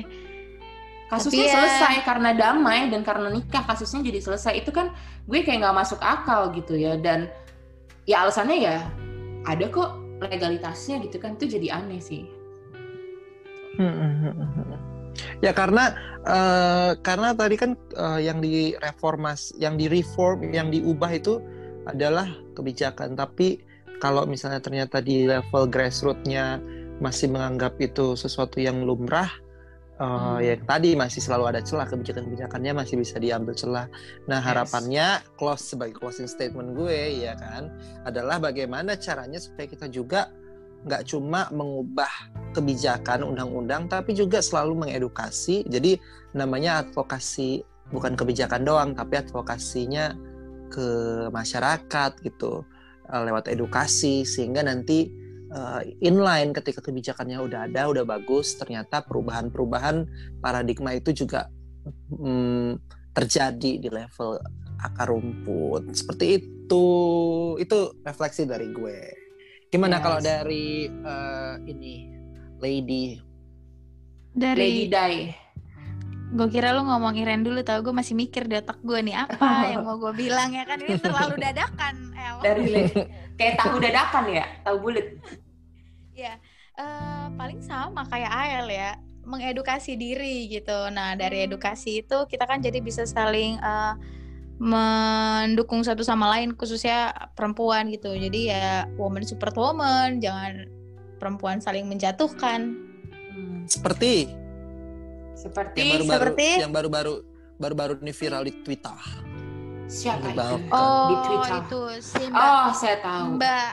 kasusnya ya... selesai karena damai dan karena nikah kasusnya jadi selesai. Itu kan gue kayak nggak masuk akal gitu ya dan ya alasannya ya ada kok legalitasnya gitu kan itu jadi aneh sih Ya karena uh, karena tadi kan uh, yang direformas, yang direform, yang diubah itu adalah kebijakan. Tapi kalau misalnya ternyata di level grassrootsnya masih menganggap itu sesuatu yang lumrah, uh, hmm. ya tadi masih selalu ada celah kebijakan-kebijakannya masih bisa diambil celah. Nah harapannya yes. close sebagai closing statement gue ya kan adalah bagaimana caranya supaya kita juga nggak cuma mengubah kebijakan undang-undang tapi juga selalu mengedukasi. Jadi namanya advokasi bukan kebijakan doang tapi advokasinya ke masyarakat gitu eh, lewat edukasi sehingga nanti uh, inline ketika kebijakannya udah ada udah bagus ternyata perubahan-perubahan paradigma itu juga um, terjadi di level akar rumput. Seperti itu. Itu refleksi dari gue. Gimana yes. kalau dari uh, ini Lady? Dari Lady Dai. Gue kira lu ngomong Iren dulu tau gue masih mikir di otak gue nih apa yang mau gue bilang ya kan ini terlalu dadakan El. Dari kayak tahu dadakan ya, tahu bulat. ya, uh, paling sama kayak Ael ya mengedukasi diri gitu. Nah dari edukasi itu kita kan jadi bisa saling uh, mendukung satu sama lain khususnya perempuan gitu jadi ya woman support woman jangan perempuan saling menjatuhkan. Hmm. seperti? Seperti? Yang baru-baru, seperti? yang baru-baru baru-baru ini viral di Twitter. Siapa itu? Oh di Twitter. itu si mbak, oh saya tahu. Mbak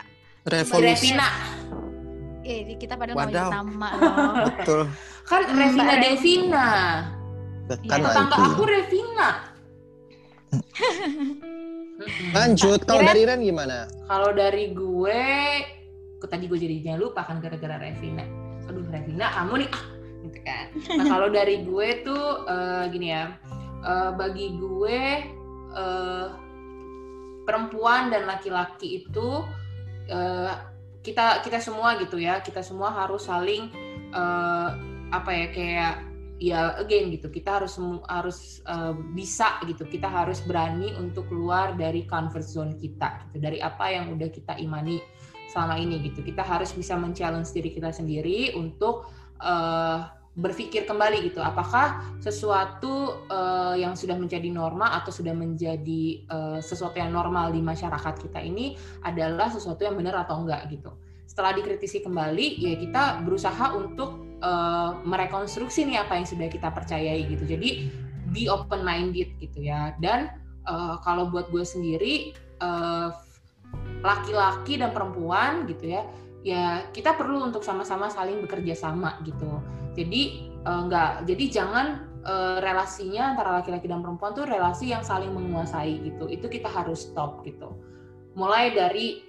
Revolusi Revina. Eh, kita pada mau nama. Loh. Betul. Kan Revina Devina. Kan ya, tetangga aku Revina. Lanjut, kalau dari Ren gimana? Kalau dari gue, tadi gue jadinya lupa kan gara-gara Revina. Aduh Revina, kamu nih ah, gitu kan. Nah kalau dari gue tuh uh, gini ya, uh, bagi gue uh, perempuan dan laki-laki itu uh, kita kita semua gitu ya, kita semua harus saling uh, apa ya kayak ya again gitu kita harus harus uh, bisa gitu kita harus berani untuk keluar dari comfort zone kita gitu dari apa yang udah kita imani selama ini gitu kita harus bisa men-challenge diri kita sendiri untuk uh, berpikir kembali gitu apakah sesuatu uh, yang sudah menjadi norma atau sudah menjadi uh, sesuatu yang normal di masyarakat kita ini adalah sesuatu yang benar atau enggak gitu setelah dikritisi kembali ya kita berusaha untuk uh, merekonstruksi nih apa yang sudah kita percayai gitu. Jadi be open minded gitu ya. Dan uh, kalau buat gue sendiri eh, laki-laki dan perempuan gitu ya, ya kita perlu untuk sama-sama saling bekerja sama gitu. Jadi uh, jadi jangan uh, relasinya antara laki-laki dan perempuan tuh relasi yang saling menguasai gitu. Itu kita harus stop gitu mulai dari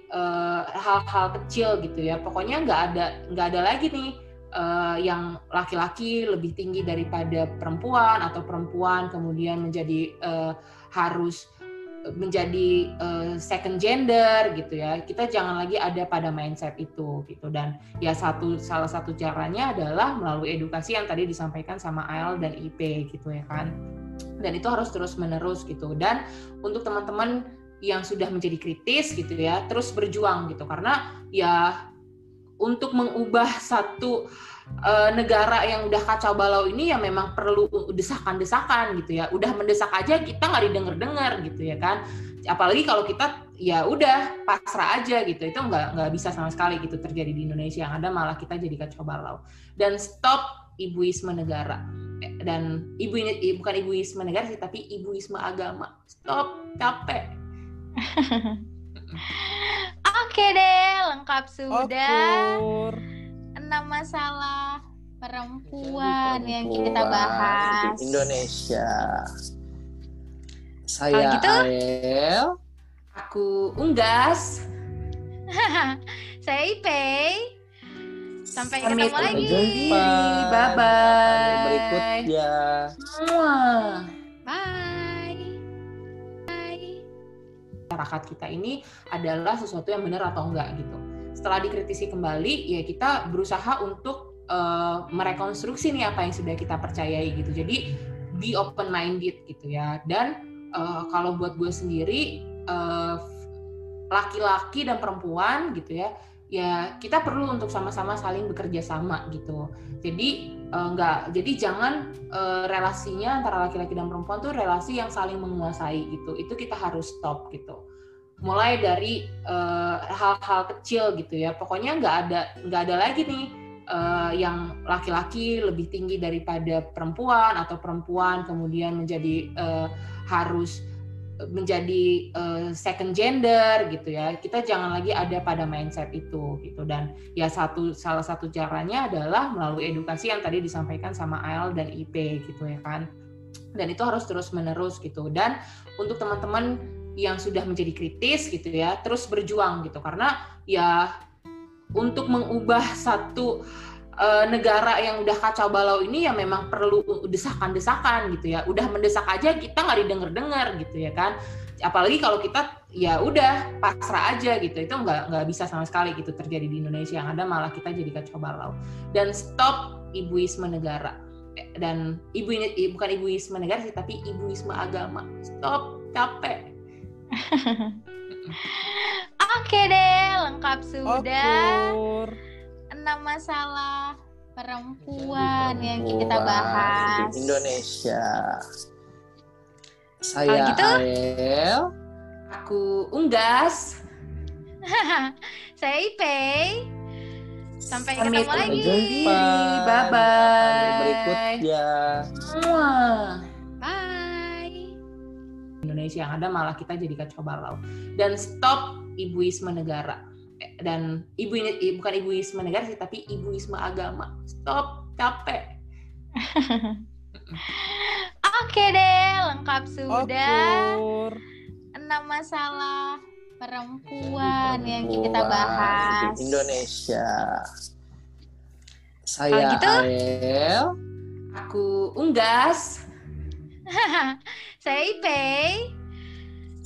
hal-hal uh, kecil gitu ya pokoknya nggak ada nggak ada lagi nih uh, yang laki-laki lebih tinggi daripada perempuan atau perempuan kemudian menjadi uh, harus menjadi uh, second gender gitu ya. Kita jangan lagi ada pada mindset itu gitu. Dan ya satu salah satu caranya adalah melalui edukasi yang tadi disampaikan sama AL dan IP gitu ya kan. Dan itu harus terus menerus gitu. Dan untuk teman-teman yang sudah menjadi kritis gitu ya terus berjuang gitu. Karena ya untuk mengubah satu uh, negara yang udah kacau balau ini ya memang perlu desakan-desakan gitu ya. Udah mendesak aja kita nggak didengar-dengar gitu ya kan. Apalagi kalau kita ya udah pasrah aja gitu. Itu nggak nggak bisa sama sekali gitu terjadi di Indonesia. Yang ada malah kita jadi kacau balau. Dan stop ibuisme negara. Dan ibu ini bukan ibuisme negara sih tapi ibuisme agama. Stop, capek. Oke deh, lengkap sudah. Enam masalah perempuan, perempuan yang kita bahas. Di Indonesia. Saya gitu, Ael. Aku Unggas. Saya Ipe. Sampai Sampai ketemu lagi. Bye bye. Berikutnya. Bye masyarakat kita ini adalah sesuatu yang benar atau enggak gitu. Setelah dikritisi kembali, ya kita berusaha untuk uh, merekonstruksi nih apa yang sudah kita percayai gitu. Jadi be open minded gitu ya. Dan uh, kalau buat gue sendiri uh, laki-laki dan perempuan gitu ya ya kita perlu untuk sama-sama saling bekerja sama gitu jadi uh, nggak jadi jangan uh, relasinya antara laki-laki dan perempuan tuh relasi yang saling menguasai gitu itu kita harus stop gitu mulai dari hal-hal uh, kecil gitu ya. Pokoknya nggak ada nggak ada lagi nih uh, yang laki-laki lebih tinggi daripada perempuan atau perempuan kemudian menjadi uh, harus menjadi uh, second gender gitu ya. Kita jangan lagi ada pada mindset itu gitu. Dan ya satu salah satu caranya adalah melalui edukasi yang tadi disampaikan sama AL dan IP gitu ya kan. Dan itu harus terus menerus gitu. Dan untuk teman-teman yang sudah menjadi kritis gitu ya terus berjuang gitu karena ya untuk mengubah satu uh, negara yang udah kacau balau ini ya memang perlu desakan-desakan gitu ya. Udah mendesak aja kita nggak didengar-dengar gitu ya kan. Apalagi kalau kita ya udah pasrah aja gitu. Itu nggak nggak bisa sama sekali gitu terjadi di Indonesia. Yang ada malah kita jadi kacau balau. Dan stop ibuisme negara. Dan ibu ini bukan ibuisme negara sih tapi ibuisme agama. Stop capek. Oke deh, lengkap sudah. Okur enam masalah perempuan, perempuan yang kita bahas di Indonesia. Saya gitu, Ariel. Aku Unggas. Saya Ipe. Sampai Sampai ketemu lagi. Bye bye. Berikutnya. Bye. Indonesia yang ada malah kita jadi kacau balau. Dan stop ibuisme negara. Dan ibu ini bukan ibuisme negara sih tapi ibuisme agama. Stop capek. Oke deh lengkap sudah. Enam masalah perempuan, yang kita bahas. di Indonesia. Saya gitu, Ariel. Aku Unggas saya Ipei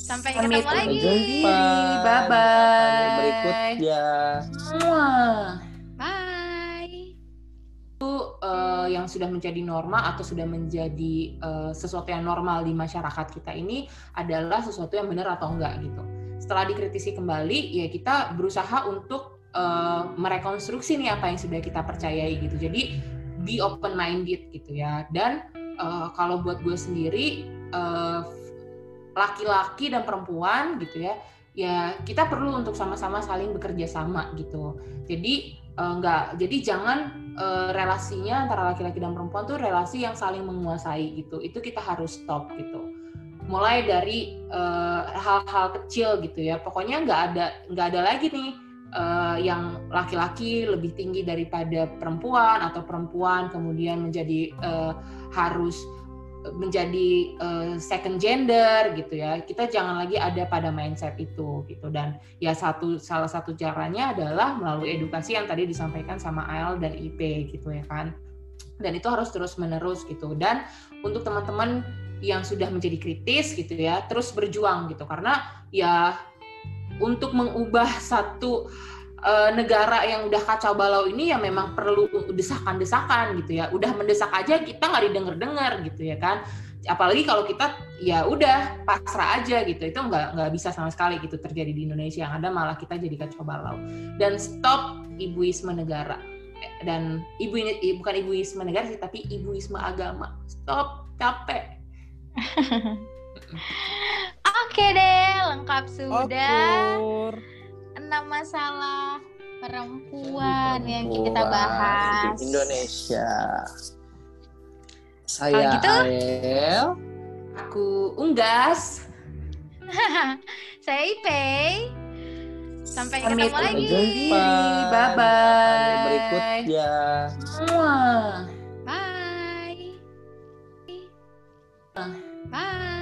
Sampai ketemu lagi. Bye bye. Berikutnya. Bye. Itu uh, yang sudah menjadi norma atau sudah menjadi uh, sesuatu yang normal di masyarakat kita ini adalah sesuatu yang benar atau enggak gitu. Setelah dikritisi kembali, ya kita berusaha untuk uh, merekonstruksi nih apa yang sudah kita percayai gitu. Jadi be open minded gitu ya. Dan uh, kalau buat gue sendiri uh, laki-laki dan perempuan gitu ya ya kita perlu untuk sama-sama saling bekerja sama gitu. Jadi uh, enggak jadi jangan uh, relasinya antara laki-laki dan perempuan tuh relasi yang saling menguasai gitu. Itu kita harus stop gitu. Mulai dari hal-hal uh, kecil gitu ya. Pokoknya nggak ada nggak ada lagi nih uh, yang laki-laki lebih tinggi daripada perempuan atau perempuan kemudian menjadi uh, harus menjadi uh, second gender gitu ya. Kita jangan lagi ada pada mindset itu gitu. Dan ya satu salah satu caranya adalah melalui edukasi yang tadi disampaikan sama AL dan IP gitu ya kan. Dan itu harus terus menerus gitu. Dan untuk teman-teman yang sudah menjadi kritis gitu ya terus berjuang gitu. Karena ya untuk mengubah satu uh, negara yang udah kacau balau ini ya memang perlu desakan-desakan gitu ya. Udah mendesak aja kita nggak didengar-dengar gitu ya kan. Apalagi kalau kita ya udah pasrah aja gitu. Itu nggak nggak bisa sama sekali gitu terjadi di Indonesia. Yang ada malah kita jadi kacau balau. Dan stop ibuisme negara. Dan ibu ini bukan ibuisme negara sih tapi ibuisme agama. Stop capek. Oke deh, lengkap sudah. Okur enam masalah perempuan, perempuan yang kita bahas di Indonesia. Saya gitu, Ariel. Aku Unggas. Saya Ipe. Sampai Sampai ketemu lagi. Bye bye. Berikutnya. Bye. Bye.